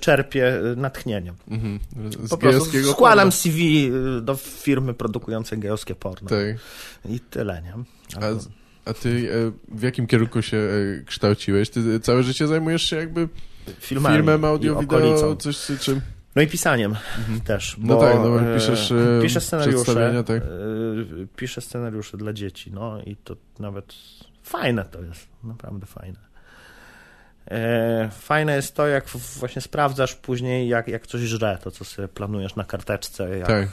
czerpię natchnienie. Mhm. Z Po prostu składam. CV do firmy produkującej gejowskie porno. Tak. I tyle, nie? A, a ty w jakim kierunku się kształciłeś? Ty całe życie zajmujesz się jakby Filmami filmem, audio, wideo, coś czy czym? No i pisaniem też. No bo, tak, no bo e, piszesz, e, piszę scenariusze. tak. e, Piszę scenariusze dla dzieci, no i to nawet fajne to jest, naprawdę fajne. Fajne jest to, jak właśnie sprawdzasz później, jak, jak coś żre, to co sobie planujesz na karteczce, jak, Tak.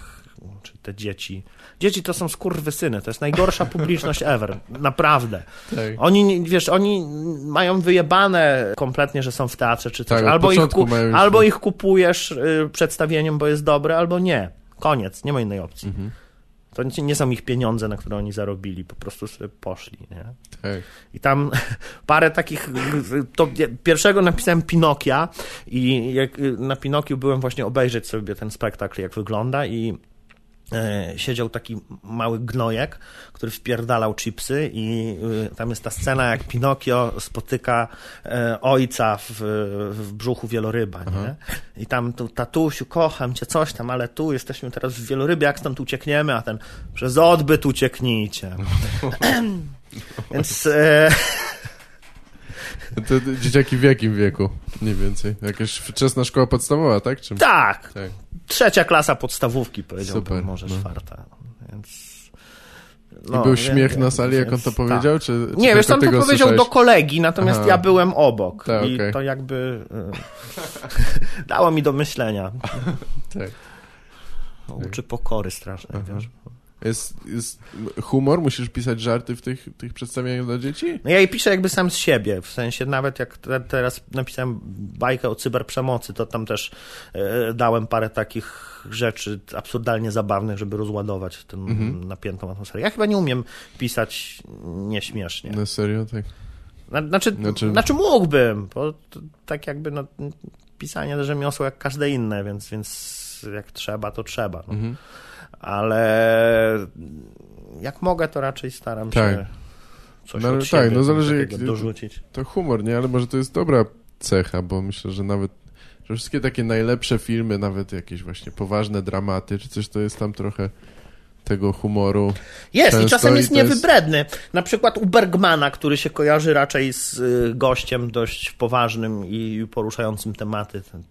Czy te dzieci. Dzieci to są skurwysyny, to jest najgorsza publiczność ever, naprawdę. Tak. Oni, wiesz, oni mają wyjebane kompletnie, że są w teatrze czy coś. Tak, albo ich, albo ich kupujesz y, przedstawieniem, bo jest dobre, albo nie. Koniec, nie ma innej opcji. Mhm. To nie, są ich pieniądze, na które oni zarobili, po prostu sobie poszli, nie? Tak. I tam parę takich. To pierwszego napisałem Pinokia, i jak na Pinokiu byłem właśnie obejrzeć sobie ten spektakl, jak wygląda, i siedział taki mały gnojek, który wpierdalał chipsy, i y, tam jest ta scena, jak Pinokio spotyka e, ojca w, w brzuchu wieloryba, nie? I tam tu, tatusiu, kocham cię, coś tam, ale tu jesteśmy teraz w wielorybie, jak stąd uciekniemy, a ten przez odbyt ucieknijcie. Więc. E, To, dzieciaki w jakim wieku? Mniej więcej. Jakaś wczesna szkoła podstawowa, tak? Czym? Tak, Tak. trzecia klasa podstawówki, powiedziałbym, Super, może no. czwarta. Więc... I był wie- śmiech na sali, jak on to tak. powiedział? Czy, czy Nie, wiesz, on to powiedział do słyszałeś? kolegi, natomiast Aha. ja byłem obok. Tak, I okej. to jakby y, dało mi do myślenia. Tak. Uczy pokory strasznej, wiesz. Jest, jest humor? Musisz pisać żarty w tych, tych przedstawieniach dla dzieci? No ja je piszę jakby sam z siebie, w sensie nawet jak te, teraz napisałem bajkę o cyberprzemocy, to tam też e, dałem parę takich rzeczy absurdalnie zabawnych, żeby rozładować tę Mhm. napiętą atmosferę. Ja chyba nie umiem pisać nieśmiesznie. Na serio? Tak. Na- Znaczy, Znaczy- znaczy... mógłbym, bo to, tak jakby no, pisanie to rzemiosło jak każde inne, więc, więc jak trzeba, to trzeba. No. Mhm. Ale jak mogę, to raczej staram Tak. się coś No, od tak, siebie no zależy jak- dorzucić. To humor, nie? Ale może to jest dobra cecha, bo myślę, że nawet że wszystkie takie najlepsze filmy, nawet jakieś właśnie poważne dramaty, czy coś, to jest tam trochę tego humoru. Jest Często i czasem i jest jest- niewybredny. Na przykład u Bergmana, który się kojarzy raczej z y, gościem dość poważnym i poruszającym tematy ten,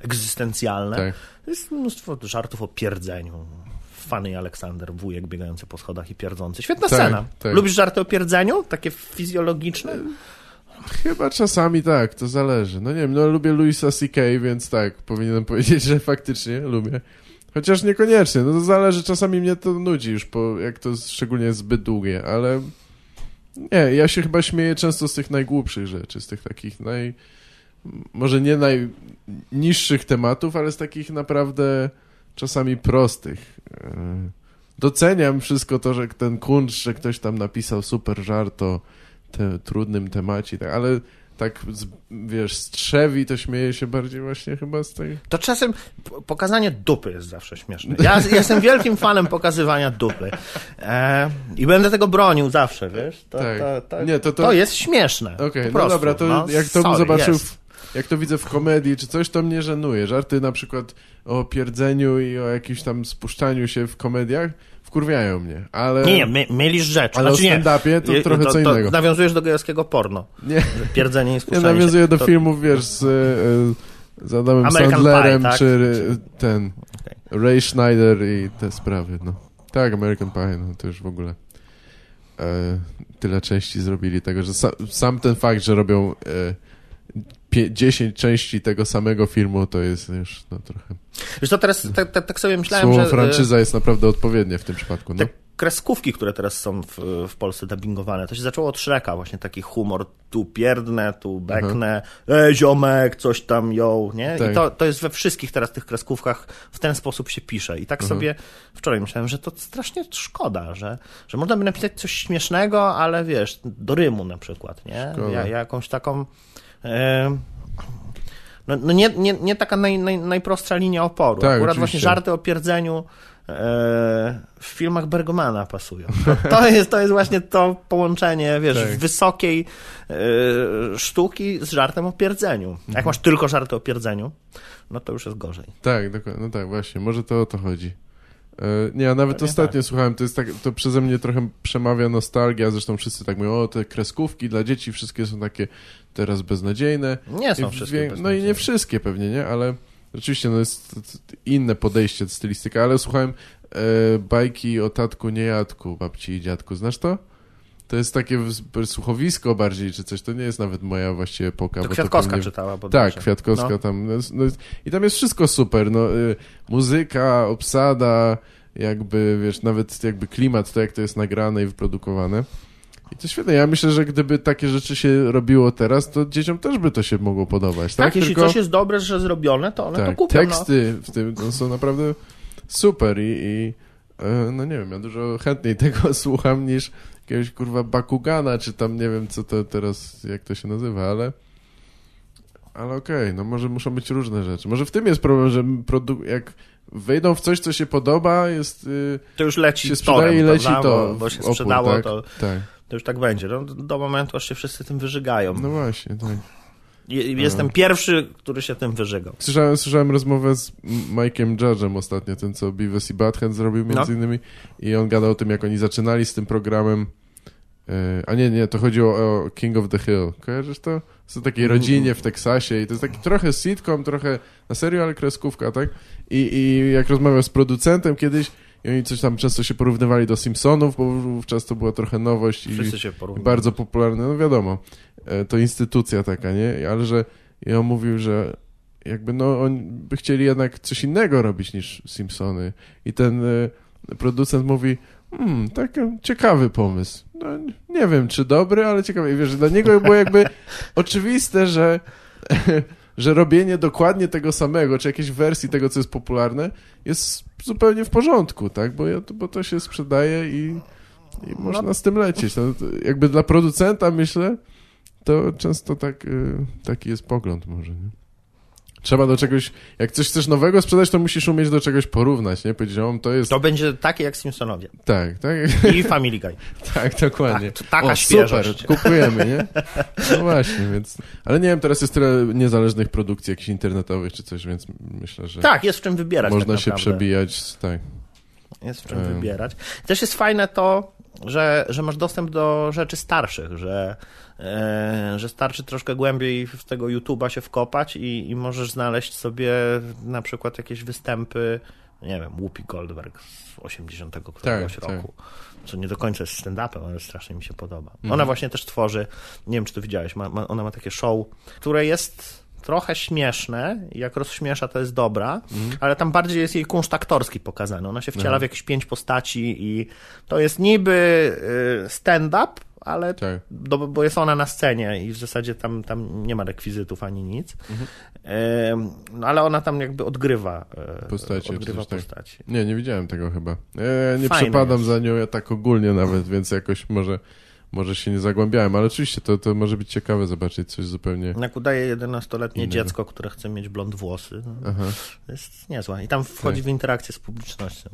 egzystencjalne. Tak. Jest mnóstwo żartów o pierdzeniu. Fany Aleksander, wujek biegający po schodach i pierdzący. Świetna Tak, scena. tak. Lubisz żarty o pierdzeniu? Takie fizjologiczne? Chyba czasami tak, to zależy. No nie wiem, no lubię Louisa C.K., więc tak, powinienem powiedzieć, że faktycznie lubię. Chociaż niekoniecznie, no to zależy, czasami mnie to nudzi już, po, jak to szczególnie jest zbyt długie, ale nie, ja się chyba śmieję często z tych najgłupszych rzeczy, z tych takich naj... może nie najniższych tematów, ale z takich naprawdę czasami prostych. E, Doceniam wszystko to, że ten kuncz, że ktoś tam napisał super żart o te, trudnym temacie, tak, ale tak, z, wiesz, strzewi, to śmieje się bardziej właśnie chyba z tej... To czasem pokazanie dupy jest zawsze śmieszne. Ja jestem wielkim fanem pokazywania dupy. E, I będę tego bronił zawsze, wiesz? To, Tak. to, to, Nie, to- to, to- jest śmieszne. Okej, po no dobra, to No, jak to bym zobaczył, jest. Jak to widzę w komedii czy coś, to mnie żenuje. Żarty na przykład o pierdzeniu i o jakimś tam spuszczaniu się w komediach wkurwiają mnie, ale... Nie, nie, my, mylisz rzecz. Ale znaczy, o nie. stand-upie to Je- trochę co innego. nawiązujesz do gejowskiego porno. Nie, Pierdzenie i ja spuszczanie nawiązuję się. do To- filmów, wiesz, z, e, z Adamem American Sandlerem, Pie, tak? czy ten Okej. Ray Schneider i te sprawy, no. Tak, American Pie, no to już w ogóle e, tyle części zrobili tego, że sa, sam ten fakt, że robią e, 10 części tego samego filmu, to jest już no trochę... Wiesz co, teraz tak, tak, tak sobie myślałem, Słowo że... e, franczyza jest naprawdę odpowiednie w tym przypadku, no. Te kreskówki, które teraz są w, w Polsce dubbingowane, to się zaczęło od Shreka, właśnie taki humor, tu pierdnę, tu beknę, e, ziomek, coś tam, ją, nie? Tak. I to, to jest we wszystkich teraz tych kreskówkach, w ten sposób się pisze. I tak sobie wczoraj myślałem, że to strasznie szkoda, że, że można by napisać coś śmiesznego, ale wiesz, do rymu na przykład, nie? Ja, jakąś taką... No, no nie, nie, nie taka naj, naj, najprostsza linia oporu. Tak, Akurat oczywiście. właśnie żarty o pierdzeniu e, w filmach Bergmana pasują. To, jest, to jest właśnie to połączenie, wiesz, Tak. wysokiej e, sztuki z żartem o pierdzeniu. Mhm. Jak masz tylko żarty o pierdzeniu, no to już jest gorzej. Tak, dokładnie, no tak, właśnie, może to o to chodzi. E, Nie, ja nawet Pewnie ostatnio słuchałem, to jest tak, to przeze mnie trochę przemawia nostalgia, zresztą wszyscy tak mówią, o te kreskówki dla dzieci, wszystkie są takie teraz beznadziejne. Nie są I wszystkie wie- No i nie wszystkie pewnie, nie, ale rzeczywiście no jest inne podejście, stylistyka, ale słuchałem e, bajki o tatku, niejadku, babci i dziadku, znasz to? To jest takie słuchowisko bardziej, czy coś, to nie jest nawet moja właściwie epoka. To Kwiatkowska pewnie- czytała. tak, bodajże. Kwiatkowska No. tam. No, no, I tam jest wszystko super. No, y, muzyka, obsada, jakby, wiesz, nawet jakby klimat, to jak to jest nagrane i wyprodukowane. I to świetne. Ja myślę, że gdyby takie rzeczy się robiło teraz, to dzieciom też by to się mogło podobać. Tak, Tak, jeśli coś jest dobre, że zrobione, to one to tak, kupią. No. teksty w tym no, są naprawdę super i, i e, no nie wiem, ja dużo chętniej tego słucham niż jakiegoś kurwa Bakugana, czy tam nie wiem co to teraz, jak to się nazywa, ale ale okej, no może muszą być różne rzeczy. Może w tym jest problem, że produ- jak wejdą w coś, co się podoba, jest y, To już leci się z torem, sprzedaje i leci prawda? to Bo, bo się opór, sprzedało, tak? to, Tak, to już tak będzie. No, do momentu, aż się wszyscy tym wyżygają. no właśnie, tak. Je- Jestem pierwszy, który się tym wyżygał. Słyszałem, słyszałem rozmowę z Mike'em Judge'em ostatnio, ten co Beavis i Butthead zrobił między No. innymi i on gadał o tym, jak oni zaczynali z tym programem e, a nie, nie, to chodziło o King of the Hill. Kojarzysz to? Są takiej rodzinie w Teksasie i to jest taki trochę sitcom, trochę na serio, ale kreskówka, tak? I, i jak rozmawiał z producentem kiedyś i oni coś tam często się porównywali do Simpsonów, bo wówczas to była trochę nowość i Wszyscy się porównują. bardzo popularne, no wiadomo, e, to instytucja taka, nie? Ale że i on mówił, że jakby no oni by chcieli jednak coś innego robić niż Simpsony i ten e, producent mówi, hmm, taki ciekawy pomysł. No, nie wiem, czy dobry, ale ciekawy. I wiesz, dla niego było jakby oczywiste, że, że robienie dokładnie tego samego, czy jakiejś wersji tego, co jest popularne, jest zupełnie w porządku, tak? Bo, ja, bo to się sprzedaje i, i można z tym lecieć. No, jakby dla producenta, myślę, to często tak, y, taki jest pogląd może, nie? Trzeba do czegoś, jak coś chcesz nowego sprzedać, to musisz umieć do czegoś porównać, nie? Powiedzieć, o, to jest... To będzie takie jak Simpsonowie. Tak, tak. I Family Guy. tak, dokładnie. Tak, taka o, świeżość. super, kupujemy, nie? No właśnie, więc... Ale nie wiem, teraz jest tyle niezależnych produkcji jakichś internetowych czy coś, więc myślę, że... Tak, jest w czym wybierać Można tak się przebijać, tak. Jest w czym Em. wybierać. Też jest fajne to, że, że masz dostęp do rzeczy starszych, że, że starczy troszkę głębiej w tego YouTube'a się wkopać i, i możesz znaleźć sobie na przykład jakieś występy, nie wiem, Whoopi Goldberg z 80 któregoś Tak, roku. Co nie do końca jest stand-upem, ale strasznie mi się podoba. Mhm. Ona właśnie też tworzy, nie wiem czy to widziałeś, ma, ma, ona ma takie show, które jest trochę śmieszne, jak rozśmiesza to jest dobra, Mhm. ale tam bardziej jest jej kunszt aktorski pokazany. Ona się wciela Aha. w jakieś pięć postaci i to jest niby y, stand-up, ale Tak. do, bo jest ona na scenie i w zasadzie tam, tam nie ma rekwizytów ani nic. Mhm. Ym, no ale ona tam jakby odgrywa, e, Postaci, odgrywa tak. postaci. Nie, nie widziałem tego chyba. Ja nie Fajne przepadam jest. za nią ja tak ogólnie nawet, więc jakoś może, może się nie zagłębiałem, ale oczywiście to, to może być ciekawe zobaczyć coś zupełnie... Jak udaje 11-letnie Innego. dziecko, które chce mieć blond włosy, no, jest niezłe. I tam wchodzi Tak. w interakcję z publicznością.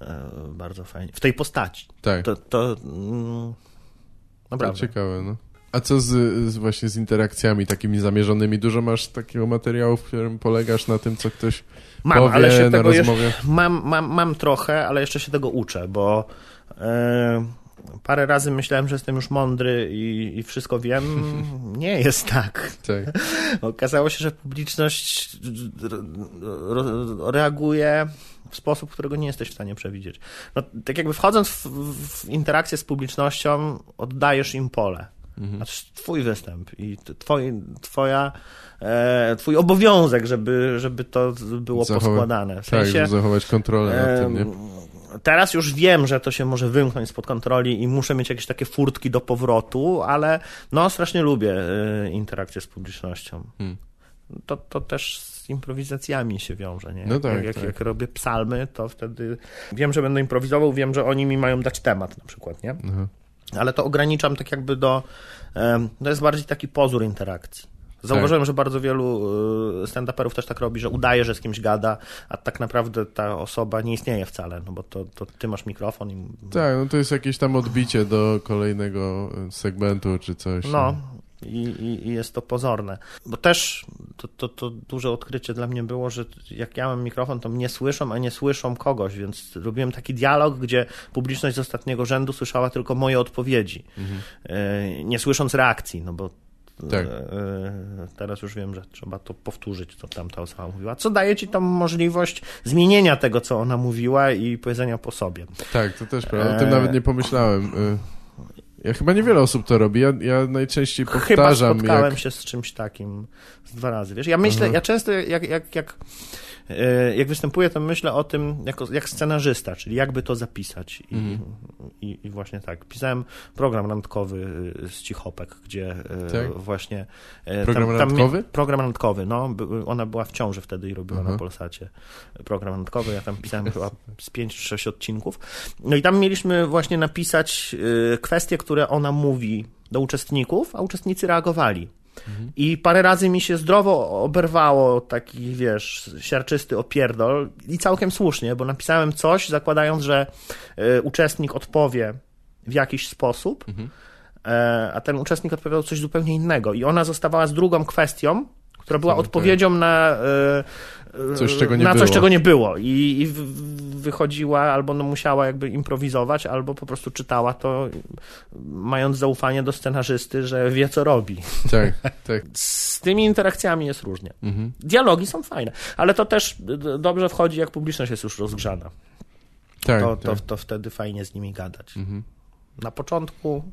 E, bardzo fajnie. W tej postaci. Tak. To, to mm, To naprawdę. ciekawe, no. A co z, z właśnie z interakcjami takimi zamierzonymi? Dużo masz takiego materiału, w którym polegasz na tym, co ktoś Mam, powie ale się na rozmowie? mam, mam, mam trochę, ale jeszcze się tego uczę, bo e, parę razy myślałem, że jestem już mądry i, i wszystko wiem. Nie jest tak. Tak. Okazało się, że publiczność re- re- reaguje w sposób, którego nie jesteś w stanie przewidzieć. No, tak jakby wchodząc w, w interakcję z publicznością, oddajesz im pole. Mhm. Znaczy, twój występ i t- twoi, twoja, e, twój obowiązek, żeby, żeby to było Zachowa- poskładane. W Tak, sensie, żeby zachować kontrolę nad tym, nie? Teraz już wiem, że to się może wymknąć spod kontroli i muszę mieć jakieś takie furtki do powrotu, ale no strasznie lubię e, interakcję z publicznością. Hmm. To, to też z improwizacjami się wiąże, nie? No tak, jak, jak, tak. jak robię psalmy, to wtedy wiem, że będę improwizował, wiem, że oni mi mają dać temat na przykład, nie? Aha. Ale to ograniczam tak jakby do... To jest bardziej taki pozór interakcji. Zauważyłem, że bardzo wielu y, stand-uperów też tak robi, że udaje, że z kimś gada, a tak naprawdę ta osoba nie istnieje wcale, no bo to, to ty masz mikrofon i... Tak, no to jest jakieś tam odbicie do kolejnego segmentu czy coś. No, i, i, i jest to pozorne. Bo też to, to, to duże odkrycie dla mnie było, że jak ja mam mikrofon, to mnie słyszą, a nie słyszą kogoś, więc robiłem taki dialog, gdzie publiczność z ostatniego rzędu słyszała tylko moje odpowiedzi, e, nie słysząc reakcji, no bo Tak. e, teraz już wiem, że trzeba to powtórzyć, co tamta osoba mówiła, co daje ci tą możliwość zmienienia tego, co ona mówiła i powiedzenia po sobie. Tak, to też prawda. O tym Eee. nawet nie pomyślałem. Ja chyba niewiele osób to robi. Ja, ja najczęściej Chyba powtarzam, spotkałem jak... się z czymś takim z dwa razy. Wiesz, ja myślę, Aha. ja często jak, jak, jak, jak występuję, to myślę o tym jako, jak scenarzysta, czyli jakby to zapisać. I, Mhm. i, I właśnie tak. Pisałem program randkowy y, z Cichopek, gdzie e, Tak? właśnie... e, Program randkowy? Program randkowy, no. Ona była w ciąży wtedy i robiła Aha. na Polsacie program randkowy. Ja tam pisałem chyba z 5 czy 6 odcinków. No i tam mieliśmy właśnie napisać y, kwestie, które ona mówi do uczestników, a uczestnicy reagowali. I parę razy mi się zdrowo oberwało taki, wiesz, siarczysty opierdol i całkiem słusznie, bo napisałem coś, zakładając, że y, uczestnik odpowie w jakiś sposób, e, a ten uczestnik odpowiadał coś zupełnie innego. I ona zostawała z drugą kwestią, która była odpowiedzią na, e, Coś, czego nie na coś, było. czego nie było. I, i wychodziła albo no musiała jakby improwizować, albo po prostu czytała to, mając zaufanie do scenarzysty, że wie, co robi. Tak, tak. Z tymi interakcjami jest różnie. Mhm. Dialogi są fajne, ale to też dobrze wchodzi, jak publiczność jest już rozgrzana. Tak, To, to, tak. to wtedy fajnie z nimi gadać. Mhm. Na początku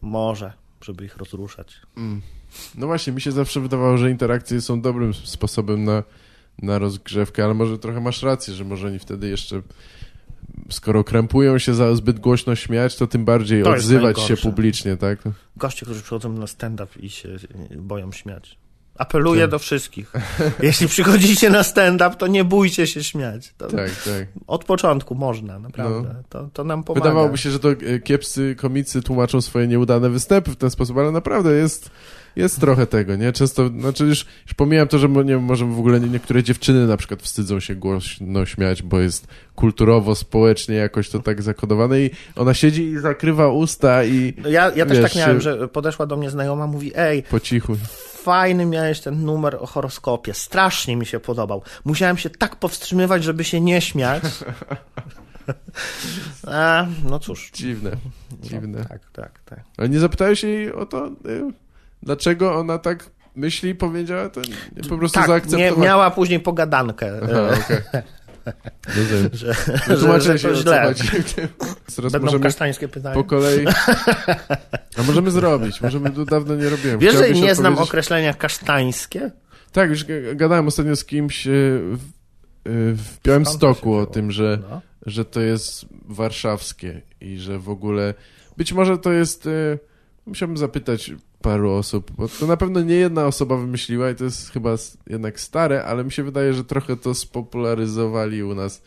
może, żeby ich rozruszać. Mm. No właśnie, mi się zawsze wydawało, że interakcje są dobrym sposobem na, na rozgrzewkę, ale może trochę masz rację, że może oni wtedy jeszcze skoro krępują się za zbyt głośno śmiać, to tym bardziej To odzywać się publicznie, tak? Goście, którzy przychodzą na stand-up i się y, boją śmiać. Apeluję Tak. do wszystkich. Jeśli przychodzicie na stand-up, to nie bójcie się śmiać. To Tak, tak. Od początku można, naprawdę. To, to nam pomaga. Wydawałoby się, że to e, kiepscy komicy tłumaczą swoje nieudane występy w ten sposób, ale naprawdę jest, jest trochę tego, nie? Często, znaczy już, już pomijam to, że nie, może w ogóle nie, niektóre dziewczyny na przykład wstydzą się głośno śmiać, bo jest kulturowo, społecznie jakoś to tak zakodowane i ona siedzi i zakrywa usta i No Ja, ja też Wiesz, tak miałem, y- że podeszła do mnie znajoma, mówi, ej, po cichu. fajny miałeś ten numer o horoskopie, strasznie mi się podobał. Musiałem się tak powstrzymywać, żeby się nie śmiać. A, no cóż. Dziwne, dziwne. No, tak, tak, tak. Ale nie zapytałeś jej o to, y, dlaczego ona tak myśli i powiedziała to? Nie, po prostu Tak, nie, zaakceptowała. miała później pogadankę. Aha, okej. Rozumiem. Że, się, to źle. Teraz Będą możemy kasztańskie pytania. po kolei... A możemy zrobić, możemy, to dawno nie robiłem. Wiesz, że nie znam określenia kasztańskie? Tak, już gadałem ostatnio z kimś e, w, e, w Białymstoku o tym, że, No. że to jest warszawskie i że w ogóle... Być może to jest... e, Musiałbym zapytać paru osób, bo to na pewno nie jedna osoba wymyśliła i to jest chyba jednak stare, ale mi się wydaje, że trochę to spopularyzowali u nas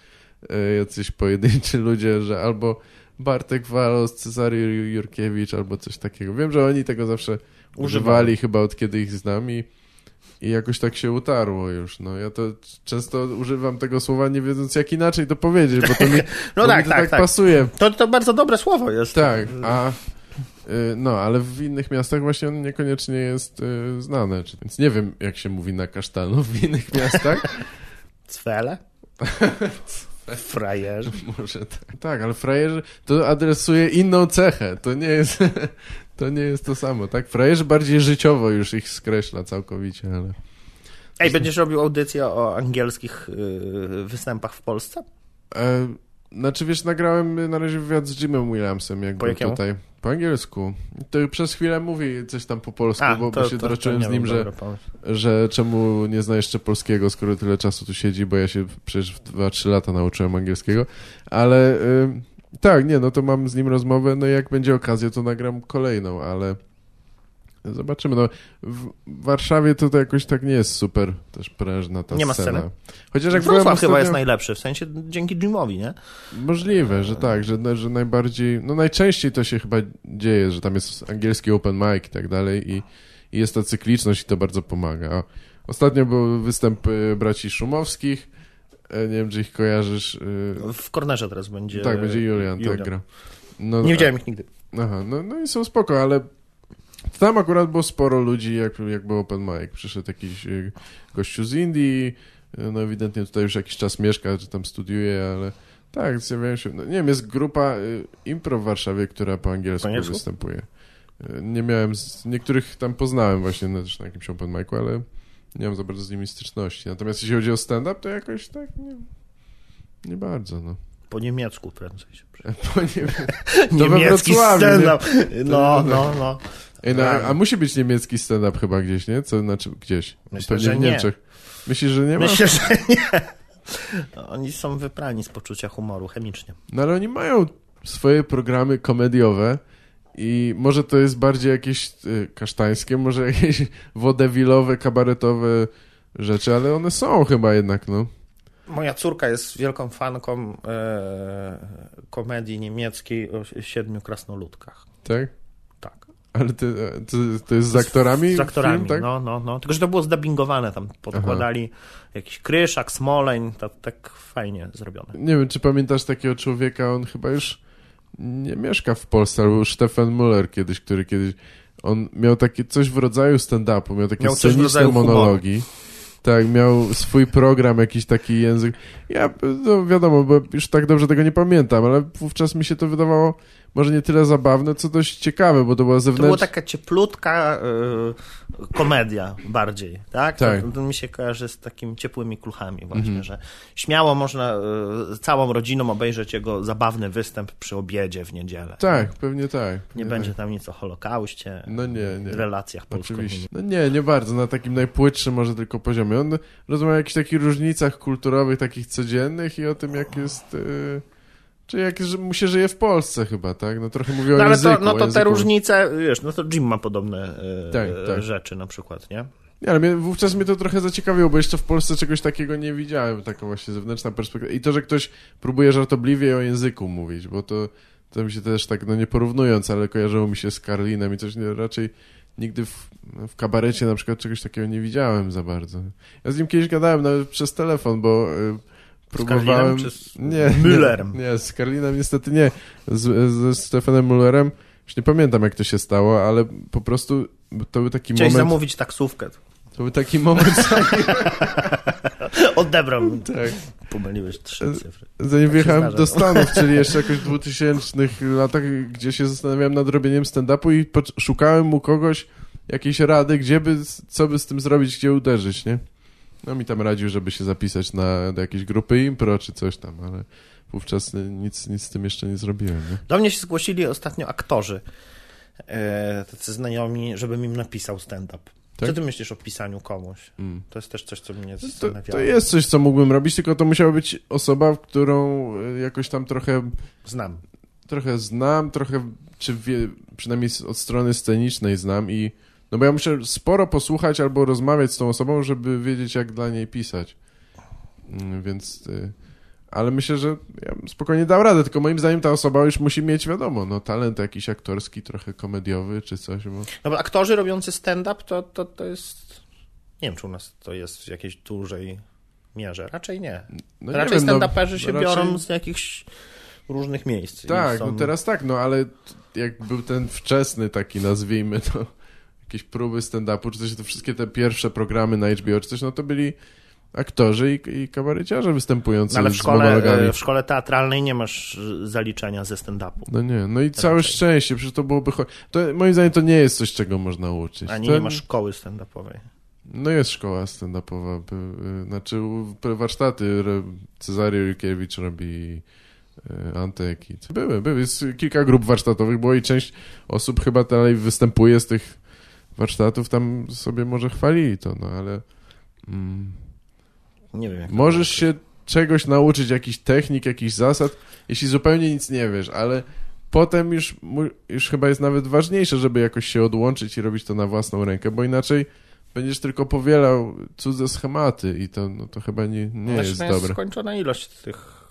e, jacyś pojedynczy ludzie, że albo Bartek Walos, Cezary Jur- Jurkiewicz albo coś takiego. Wiem, że oni tego zawsze używali chyba od kiedy ich znam i, i jakoś tak się utarło już. No ja to często używam tego słowa nie wiedząc jak inaczej to powiedzieć, bo to mi, No tak, mi to tak, tak, tak. pasuje. To, to bardzo dobre słowo jest. Tak, a no, ale w innych miastach właśnie on niekoniecznie jest y, znany. Więc nie wiem, jak się mówi na kasztanu w innych miastach. Cwele? Frajerzy. Może tak. Tak, ale frajerzy to adresuje inną cechę. To nie jest to, nie jest to samo, tak? Frajerzy bardziej życiowo już ich skreśla całkowicie, ale... Ej, będziesz robił audycję o angielskich y, występach w Polsce? E, znaczy, wiesz, nagrałem na razie wywiad z Jimem Williamsem, jak Po jakiemu? tutaj. Po angielsku. To przez chwilę mówi coś tam po polsku, bo, bo się droczyłem z nim, że, że czemu nie zna jeszcze polskiego, skoro tyle czasu tu siedzi, bo ja się przecież w 2-3 lata nauczyłem angielskiego. Ale y, tak, nie, no to mam z nim rozmowę, no i jak będzie okazja, to nagram kolejną, ale zobaczymy. No, w Warszawie to, to jakoś tak nie jest super też prężna ta Nie ma scena. sceny. Chociaż jak Wrocław chyba ostatnio- jest najlepszy, w sensie dzięki Jimowi, nie? Możliwe, że tak, że, że najbardziej, no najczęściej to się chyba dzieje, że tam jest angielski open mic i tak dalej i, i jest ta cykliczność i to bardzo pomaga. Ostatnio był występ y, braci Szumowskich, e, nie wiem, czy ich kojarzysz. W kornerze teraz będzie... Tak, będzie Julian, tak gra. No, Nie widziałem ich nigdy. Aha, no, no i są spoko, ale tam akurat było sporo ludzi, jak, jak był open mic. Przyszedł jakiś y, gościu z Indii, y, no ewidentnie tutaj już jakiś czas mieszka, czy tam studiuje, ale tak, zjawiają się, no, nie wiem, jest grupa y, impro w Warszawie, która po angielsku, Po występuje. Y, Nie miałem, z, niektórych tam poznałem właśnie na, też na jakimś open micu, ale nie mam za bardzo z nimi styczności. Natomiast jeśli chodzi o stand-up, to jakoś tak nie, nie bardzo, no. Po niemiecku prędzej się przy... Bo nie wiem. To we Niemiecki stand-up. No, no, no. Ej, no, a musi być niemiecki stand-up chyba gdzieś, nie? Co znaczy gdzieś? Myślę, Pewnie że w nie. Niemczech. Myślisz, że nie ma? Myślę, że nie. Oni są wyprani z poczucia humoru chemicznie. No ale oni mają swoje programy komediowe i może to jest bardziej jakieś y, kasztańskie, może jakieś wodewilowe, kabaretowe rzeczy, ale one są chyba jednak, no. Moja córka jest wielką fanką e, komedii niemieckiej o siedmiu krasnoludkach. Tak? Ale to, to, to jest z aktorami? Z aktorami, film, tak? no, no, no. Tylko, że to było zdubbingowane, tam podkładali jakiś kryszak, smoleń, to tak fajnie zrobione. Nie wiem, czy pamiętasz takiego człowieka, on chyba już nie mieszka w Polsce, ale był Stefan Müller kiedyś, który kiedyś, on miał takie coś w rodzaju stand-upu, miał takie Miał sceniczne humoru. monologi. Tak, miał swój program, jakiś taki język. Ja, no wiadomo, bo już tak dobrze tego nie pamiętam, ale wówczas mi się to wydawało może nie tyle zabawne, co dość ciekawe, bo to była To zewnętrzna... była taka cieplutka y, komedia bardziej, tak? Tak. To, to mi się kojarzy z takimi ciepłymi kluchami właśnie, że śmiało można y, całą rodziną obejrzeć jego zabawny występ przy obiedzie w niedzielę. Tak, pewnie tak. Nie pewnie będzie tak. tam nic o Holokauście, No nie, nie. relacjach polsko. No nie, nie bardzo, na takim najpłytszym może tylko poziomie. On rozmawia o jakichś takich różnicach kulturowych, takich codziennych i o tym, jak jest, yy, Czy jak że mu się żyje w Polsce chyba, tak? No trochę mówię o No ale języku. to, no o to te języku. różnice, wiesz, to, to te różnice, wiesz, no to Jim ma podobne e, Tak, tak. rzeczy na przykład, nie? Nie, ale mnie, wówczas mnie to trochę zaciekawiło, bo jeszcze w Polsce czegoś takiego nie widziałem, taką właśnie zewnętrzna perspektywa. I to, że ktoś próbuje żartobliwie o języku mówić, bo to, to mi się też tak, no nie porównując, ale kojarzyło mi się z Karlinem i coś, nie, raczej nigdy w, w kabarecie na przykład czegoś takiego nie widziałem za bardzo. Ja z nim kiedyś gadałem nawet przez telefon, bo y, próbowałem... Karlinem czy z nie, Müllerem? Nie, nie, z Karlinem niestety nie. Z, ze Stefanem Müllerem już nie pamiętam jak to się stało, ale po prostu to był taki Chciałeś moment... zamówić taksówkę. To był taki moment, Odebrał. tak. Pomyliłeś trzy cyfry. Zanim się wjechałem do Stanów, czyli jeszcze jakoś w 2000 latach, gdzie się zastanawiałem nad robieniem stand-upu i szukałem mu kogoś, jakiejś rady, gdzie by, co by z tym zrobić, gdzie uderzyć, nie? No mi tam radził, żeby się zapisać na, do jakiejś grupy impro czy coś tam, ale wówczas nic, nic z tym jeszcze nie zrobiłem, nie? Do mnie się zgłosili ostatnio aktorzy, e, tacy znajomi, żebym im napisał stand-up. Tak? Co ty myślisz o pisaniu komuś? Mm. To jest też coś, co mnie To, zastanawiało. to jest coś, co mógłbym robić, tylko to musiała być osoba, którą e, jakoś tam trochę Znam. trochę znam, trochę, czy wie, przynajmniej od strony scenicznej znam i no bo ja muszę sporo posłuchać albo rozmawiać z tą osobą, żeby wiedzieć, jak dla niej pisać. Mm, Więc, y, ale myślę, że ja spokojnie dał radę, tylko moim zdaniem ta osoba już musi mieć, wiadomo, no talent jakiś aktorski, trochę komediowy czy coś, bo... No bo aktorzy robiący stand-up to, to, to jest... Nie wiem, czy u nas to jest w jakiejś dużej mierze. Raczej nie. No nie raczej no, stand-uperzy się raczej- biorą z jakichś różnych miejsc. Tak, są... no teraz tak, no ale jak był ten wczesny taki, nazwijmy to, jakieś próby stand-upu, czy coś, to wszystkie te pierwsze programy na HBO, czy coś, no to byli aktorzy i, i kabareciarze występujący No, ale w szkole, e, w szkole teatralnej nie masz e, zaliczenia ze stand-upu. No nie, no i całe Raczej. szczęście, przecież to byłoby... To, moim zdaniem to nie jest coś, czego można uczyć. Ani to, nie masz szkoły stand-upowej. No jest szkoła stand-upowa, y, znaczy warsztaty Cezary Jurkiewicz robi y, Antek były, były, jest kilka grup warsztatowych, było i część osób chyba dalej występuje z tych warsztatów, tam sobie może chwalili to, no ale mm, Nie wiem. Możesz się czegoś nauczyć, jakichś technik, jakichś zasad, jeśli zupełnie nic nie wiesz, ale potem już, już chyba jest nawet ważniejsze, żeby jakoś się odłączyć i robić to na własną rękę, bo inaczej będziesz tylko powielał cudze schematy i to, no, to chyba nie, nie Znaczy, jest to jest dobre. skończona ilość tych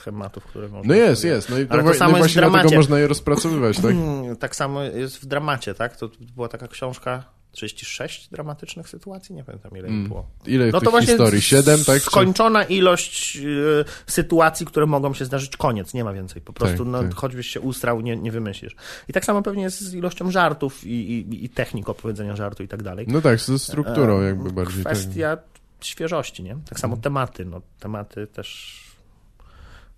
schematów, które można No jest, sobie- jest. No i to, Ale to samo no jest w dramacie. można je rozpracowywać, tak? Mm, Tak samo jest w dramacie, tak? To była taka książka 36 dramatycznych sytuacji, nie pamiętam ile Mm. było. Ile No to właśnie historii? Siedem, tak? Czy- skończona ilość y, sytuacji, które mogą się zdarzyć, koniec, nie ma więcej. Po prostu, Tak, no, tak. choćbyś się ustrał, nie, nie wymyślisz. I tak samo pewnie jest z ilością żartów i, i, i technik opowiedzenia żartu i tak dalej. No tak, ze strukturą E, jakby bardziej. tak. Kwestia świeżości, nie? Tak samo tematy, no tematy też...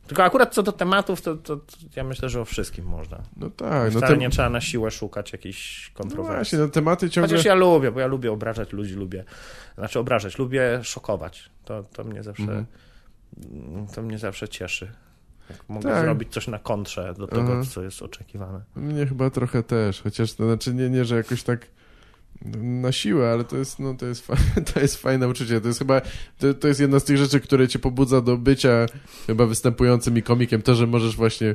Tylko akurat co do tematów, to, to, to ja myślę, że o wszystkim można. No tak, no, Wcale te... nie trzeba na siłę szukać jakichś no kontrowersji. właśnie, no tematy ciągle... Chociaż ja lubię, bo ja lubię obrażać ludzi, lubię, znaczy obrażać, lubię szokować. To, to mnie zawsze, Mhm. to mnie zawsze cieszy. Jak mogę Tak. zrobić coś na kontrze do tego, Aha. co jest oczekiwane. Mnie chyba trochę też, chociaż to znaczy nie, nie, że jakoś tak na siłę, ale to jest, no, to jest, to jest fajne uczucie. To jest chyba, to, to jest jedna z tych rzeczy, które cię pobudza do bycia chyba występującym i komikiem, to, że możesz właśnie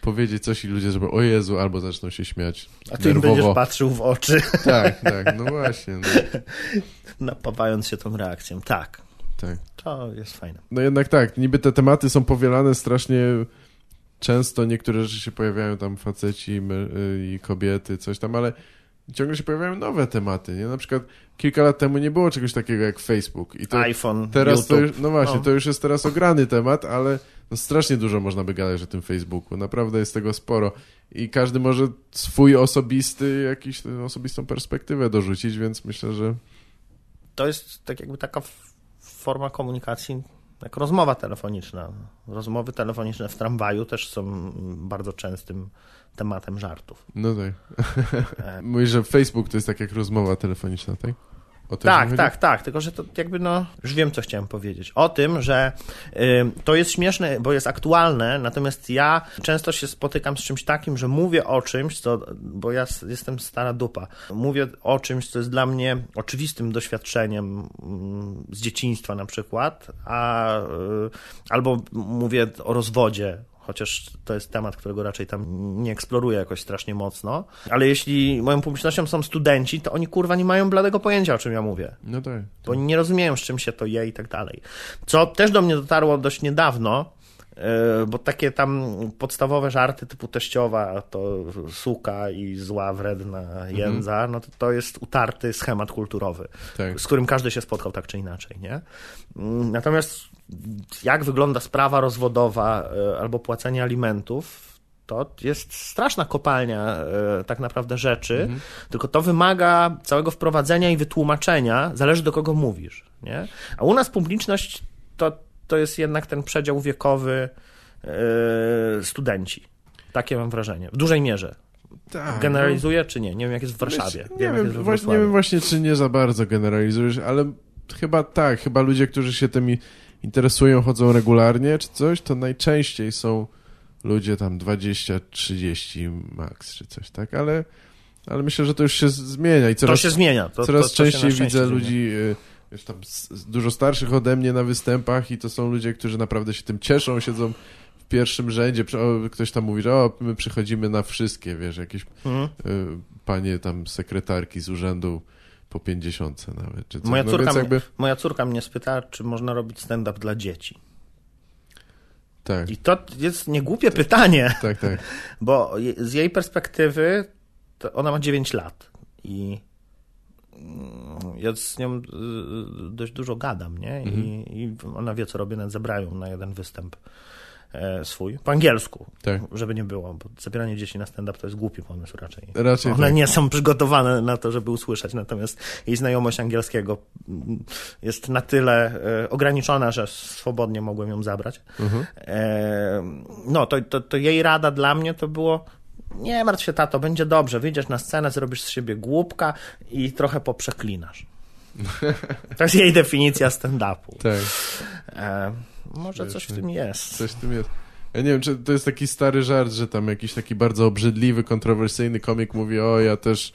powiedzieć coś i ludzie żeby o Jezu, albo zaczną się śmiać A ty im nerwowo. będziesz patrzył w oczy, Tak, tak, no właśnie, no, napawając się tą reakcją. Tak, tak. to jest fajne. No jednak tak, niby te tematy są powielane strasznie często, niektóre rzeczy się pojawiają tam faceci y, i kobiety, coś tam, ale ciągle się pojawiają nowe tematy, nie? Na przykład kilka lat temu nie było czegoś takiego jak Facebook i to iPhone, teraz to YouTube. już, no właśnie, No. to już jest teraz ograny temat, ale no strasznie dużo można by gadać o tym Facebooku, naprawdę jest tego sporo i każdy może swój osobisty, jakiś osobistą perspektywę dorzucić, więc myślę, że To jest tak jakby taka forma komunikacji, jak rozmowa telefoniczna. Rozmowy telefoniczne w tramwaju też są bardzo częstym tematem żartów. no tak. E, Mówisz, że Facebook to jest tak jak rozmowa telefoniczna, tak? Tak, tak, tak, tylko że to jakby no, już wiem co chciałem powiedzieć. O tym, że y, to jest śmieszne, bo jest aktualne, natomiast ja często się spotykam z czymś takim, że mówię o czymś, co, bo ja jestem stara dupa, mówię o czymś, co jest dla mnie oczywistym doświadczeniem mm, z dzieciństwa na przykład, a, y, albo mówię o rozwodzie chociaż to jest temat, którego raczej tam nie eksploruję jakoś strasznie mocno. Ale jeśli moją publicznością są studenci, to oni kurwa nie mają bladego pojęcia, o czym ja mówię. No tak. Bo oni nie rozumieją, z czym się to je i tak dalej. Co też do mnie dotarło dość niedawno, e, bo takie tam podstawowe żarty typu teściowa to suka i zła, wredna jędza, no to to jest utarty schemat kulturowy, Tak. z którym każdy się spotkał tak czy inaczej, nie? Mm, Natomiast jak wygląda sprawa rozwodowa e, albo płacenie alimentów, to jest straszna kopalnia e, tak naprawdę rzeczy, tylko to wymaga całego wprowadzenia i wytłumaczenia, zależy do kogo mówisz, nie? A u nas publiczność to, to jest jednak ten przedział wiekowy e, studenci. Takie mam wrażenie. W dużej mierze. tak Generalizuję czy nie? Nie wiem jak jest w Warszawie. Nie wiem, we właśnie, nie wiem właśnie, czy nie za bardzo generalizujesz, ale chyba tak, chyba ludzie, którzy się tym i- interesują, chodzą regularnie czy coś, to najczęściej są ludzie tam 20-30 max czy coś, tak? Ale, ale myślę, że to już się zmienia i To coraz, się zmienia. To, coraz to, to częściej widzę ludzi y, wiesz, tam dużo starszych ode mnie na występach i to są ludzie, którzy naprawdę się tym cieszą, siedzą w pierwszym rzędzie. Ktoś tam mówi, że o, my przychodzimy na wszystkie, wiesz, jakieś Mhm. y, panie tam sekretarki z urzędu po 50 nawet. Czy. Moja no córka, jakby, moja córka mnie spytała, czy można robić stand-up dla dzieci. tak, I to jest niegłupie pytanie, tak, tak. bo je- z jej perspektywy ona ma 9 lat i mm, ja z nią y, dość dużo gadam, nie? I, I ona wie, co robię, nawet zabrają na jeden występ swój, po angielsku, Tak. żeby nie było, bo zabieranie dzieci na stand-up to jest głupi pomysł raczej. Raczej One tak. nie są przygotowane na to, żeby usłyszeć, natomiast jej znajomość angielskiego mm, jest na tyle e, ograniczona, że swobodnie mogłem ją zabrać. Mhm. E, no, to, to, to jej rada dla mnie to było nie martw się, tato, będzie dobrze, wyjdziesz na scenę, zrobisz z siebie głupka i trochę poprzeklinasz. To jest jej definicja stand-upu. Tak, E, może coś w tym jest. coś w tym jest. Ja nie wiem, czy to jest taki stary żart, że tam jakiś taki bardzo obrzydliwy, kontrowersyjny komik mówi, o ja też,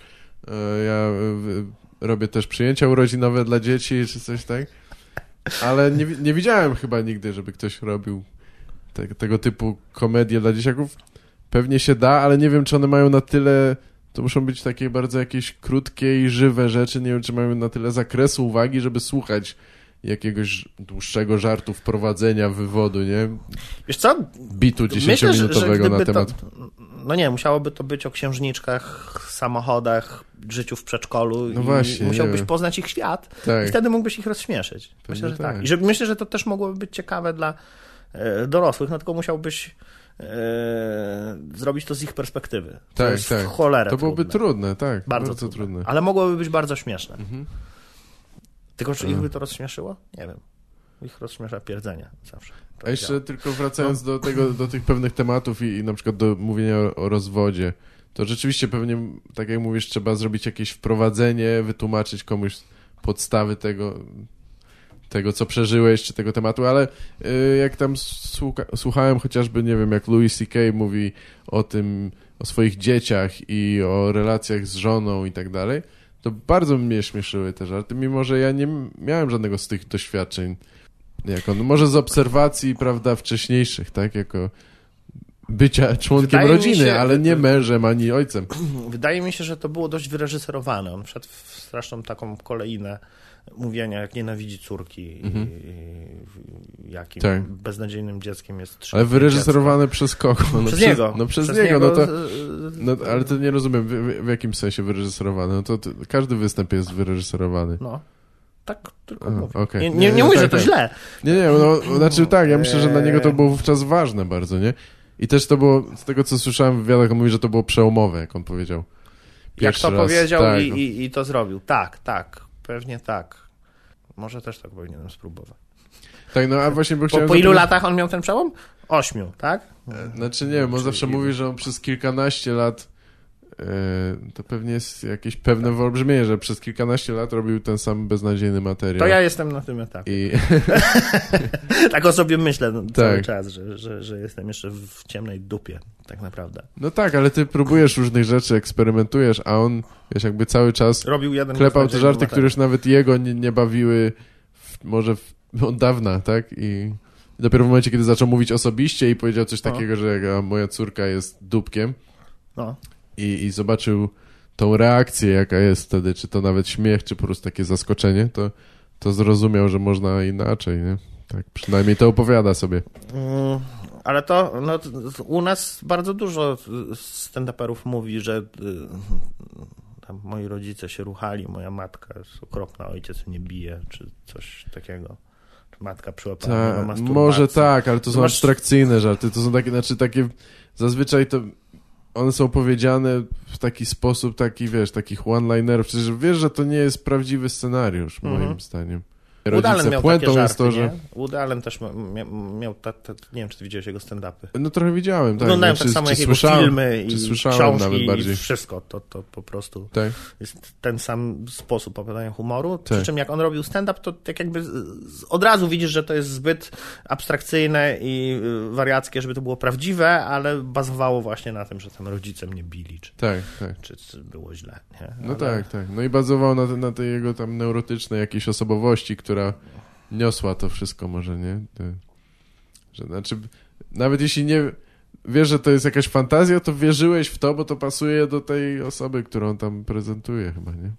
e, ja e, robię też przyjęcia urodzinowe dla dzieci, czy coś tak. Ale nie, nie widziałem chyba nigdy, żeby ktoś robił te, tego typu komedie dla dzieciaków. Pewnie się da, ale nie wiem, czy one mają na tyle. To muszą być takie bardzo jakieś krótkie i żywe rzeczy. Nie wiem, czy mają na tyle zakresu uwagi, żeby słuchać jakiegoś dłuższego żartu, wprowadzenia, wywodu, nie? Wiesz co, Bitu 10-minutowego na temat. To, no nie, musiałoby to być o księżniczkach, samochodach, życiu w przedszkolu. No i właśnie, nie Musiałbyś poznać ich świat i Tak. wtedy mógłbyś ich rozśmieszyć. Myślę, że tak. tak. I że, myślę, że to też mogłoby być ciekawe dla e, dorosłych, no tylko musiałbyś e, zrobić to z ich perspektywy. To Tak, jest tak. To byłoby trudne. trudne, tak. Bardzo, Bardzo, trudne. trudne. Ale mogłoby być bardzo śmieszne. Mhm. Tylko czy ich Mhm. by to rozśmieszyło? Nie wiem. Ich rozśmiesza pierdzenie zawsze. A jeszcze działa. tylko wracając do tego, do tych pewnych tematów i, i na przykład do mówienia o, o rozwodzie, to rzeczywiście pewnie, tak jak mówisz, trzeba zrobić jakieś wprowadzenie, wytłumaczyć komuś podstawy tego, tego co przeżyłeś, czy tego tematu, ale y, jak tam słucha, słuchałem chociażby, nie wiem, jak Louis C.K. mówi o tym, o swoich dzieciach i o relacjach z żoną i tak dalej, to bardzo mnie śmieszyły te żarty, mimo że ja nie miałem żadnego z tych doświadczeń jako, no może z obserwacji, prawda, wcześniejszych, tak, jako bycia członkiem Wydaje rodziny, się- ale nie mężem ani ojcem. Wydaje mi się, że to było dość wyreżyserowane. On wszedł w straszną taką kolejnę mówienia, jak nienawidzi córki i, i jakim Tak. beznadziejnym dzieckiem jest trzy Ale wyreżyserowane przez kogo? No Przez niego. No przez, niego, no to... No, ale to nie rozumiem, w, w- jakim sensie wyreżyserowane? No to, to każdy występ jest wyreżyserowany. No. Tak tylko mówię. okej. Nie, nie, Nie, nie, mówię, tak, że to tak. źle. Nie, nie, no, znaczy tak, ja myślę, że dla niego to Eee. było wówczas ważne bardzo, nie? I też to było, z tego co słyszałem w wywiadach, on mówi, że to było przełomowe, jak on powiedział. Jak Pierwszy to raz. powiedział tak. i, i, i to zrobił. Tak, tak. Pewnie tak. Może też tak powinienem spróbować. Tak, no a właśnie, bo Po, chciałem... po ilu zapytać- latach on miał ten przełom? Ośmiu, tak? Znaczy nie wiem, on zawsze mówi, że on przez kilkanaście lat to pewnie jest jakieś pewne wyolbrzymienie, że przez kilkanaście lat robił ten sam beznadziejny materiał. To ja jestem na tym etapie. I Tak o sobie myślę no, cały Tak. czas, że, że, że jestem jeszcze w ciemnej dupie, tak naprawdę. no tak, ale ty próbujesz różnych rzeczy, eksperymentujesz, a on, wiesz, jakby cały czas Robił jeden klepał te żarty, które już nawet jego nie, nie bawiły w, może w, od dawna, tak? I Dopiero w momencie, kiedy zaczął mówić osobiście i powiedział coś No. takiego, że moja córka jest dupkiem No. I, i zobaczył tą reakcję, jaka jest wtedy, czy to nawet śmiech, czy po prostu takie zaskoczenie, to, to zrozumiał, że można inaczej, nie? Tak, przynajmniej to opowiada sobie. Mm, Ale to no, u nas bardzo dużo stand-uperów mówi, że y, tam moi rodzice się ruchali, moja matka jest okropna, ojciec mnie bije, czy coś takiego. Czy matka przyłapała Ta, może tak, ale to są Masz- abstrakcyjne żarty, to są takie, znaczy takie, zazwyczaj to one są powiedziane w taki sposób, taki wiesz, takich one-linerów, przecież wiesz, że to nie jest prawdziwy scenariusz, Mhm. moim zdaniem. Woody miał puentą takie żarty, że... Woody Allen też miał, ta, ta, nie wiem, czy ty widziałeś jego stand-upy. No trochę widziałem, tak. Wyglądają no, tak czy- samo jak jego filmy i słyszałem książki nawet i bardziej. wszystko. To, to po prostu Tak, jest ten sam sposób opowiadania humoru. Przy Tak. czym jak on robił stand-up, to tak jakby od razu widzisz, że to jest zbyt abstrakcyjne i y, wariackie, żeby to było prawdziwe, ale bazowało właśnie na tym, że tam rodzice mnie bili, czy, tak, tak. czy, czy było źle. Nie? No Ale- tak, tak. No i bazował na, na tej jego tam neurotycznej jakiejś osobowości, która niosła to wszystko może, nie? Że, znaczy, nawet jeśli nie wiesz, że to jest jakaś fantazja, to wierzyłeś w to, bo to pasuje do tej osoby, którą tam prezentuje chyba, nie?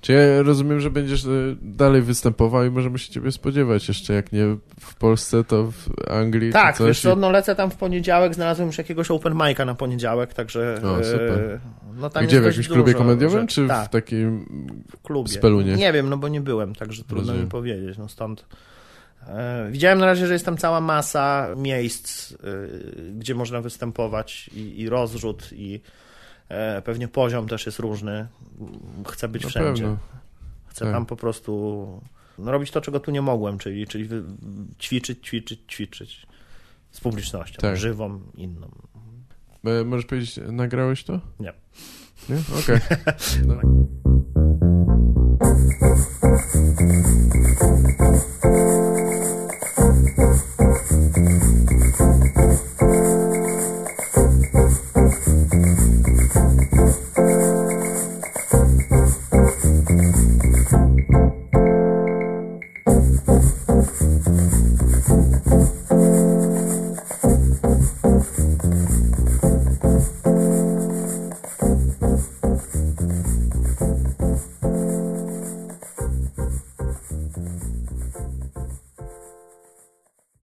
Czy ja rozumiem, że będziesz e, dalej występował i możemy się ciebie spodziewać jeszcze, jak nie w Polsce, to w Anglii Tak, coś. wiesz co, no lecę tam w poniedziałek, znalazłem już jakiegoś open mic'a na poniedziałek, także... O, super. e, No, tam Gdzie, w jakimś klubie komediowym, czy tak, w takim... w klubie. Spelunie? Nie wiem, no bo nie byłem, także trudno Rozumiem. mi powiedzieć, no stąd... E, widziałem na razie, że jest tam cała masa miejsc, gdzie można występować i, i rozrzut i E, pewnie poziom też jest różny. Chcę być wszędzie. Chcę tak. tam po prostu no, robić to, czego tu nie mogłem, czyli, czyli ćwiczyć, ćwiczyć, ćwiczyć z publicznością, tak. żywą, inną. E, możesz powiedzieć, nagrałeś to? Nie. Nie? Okej. Okay. No.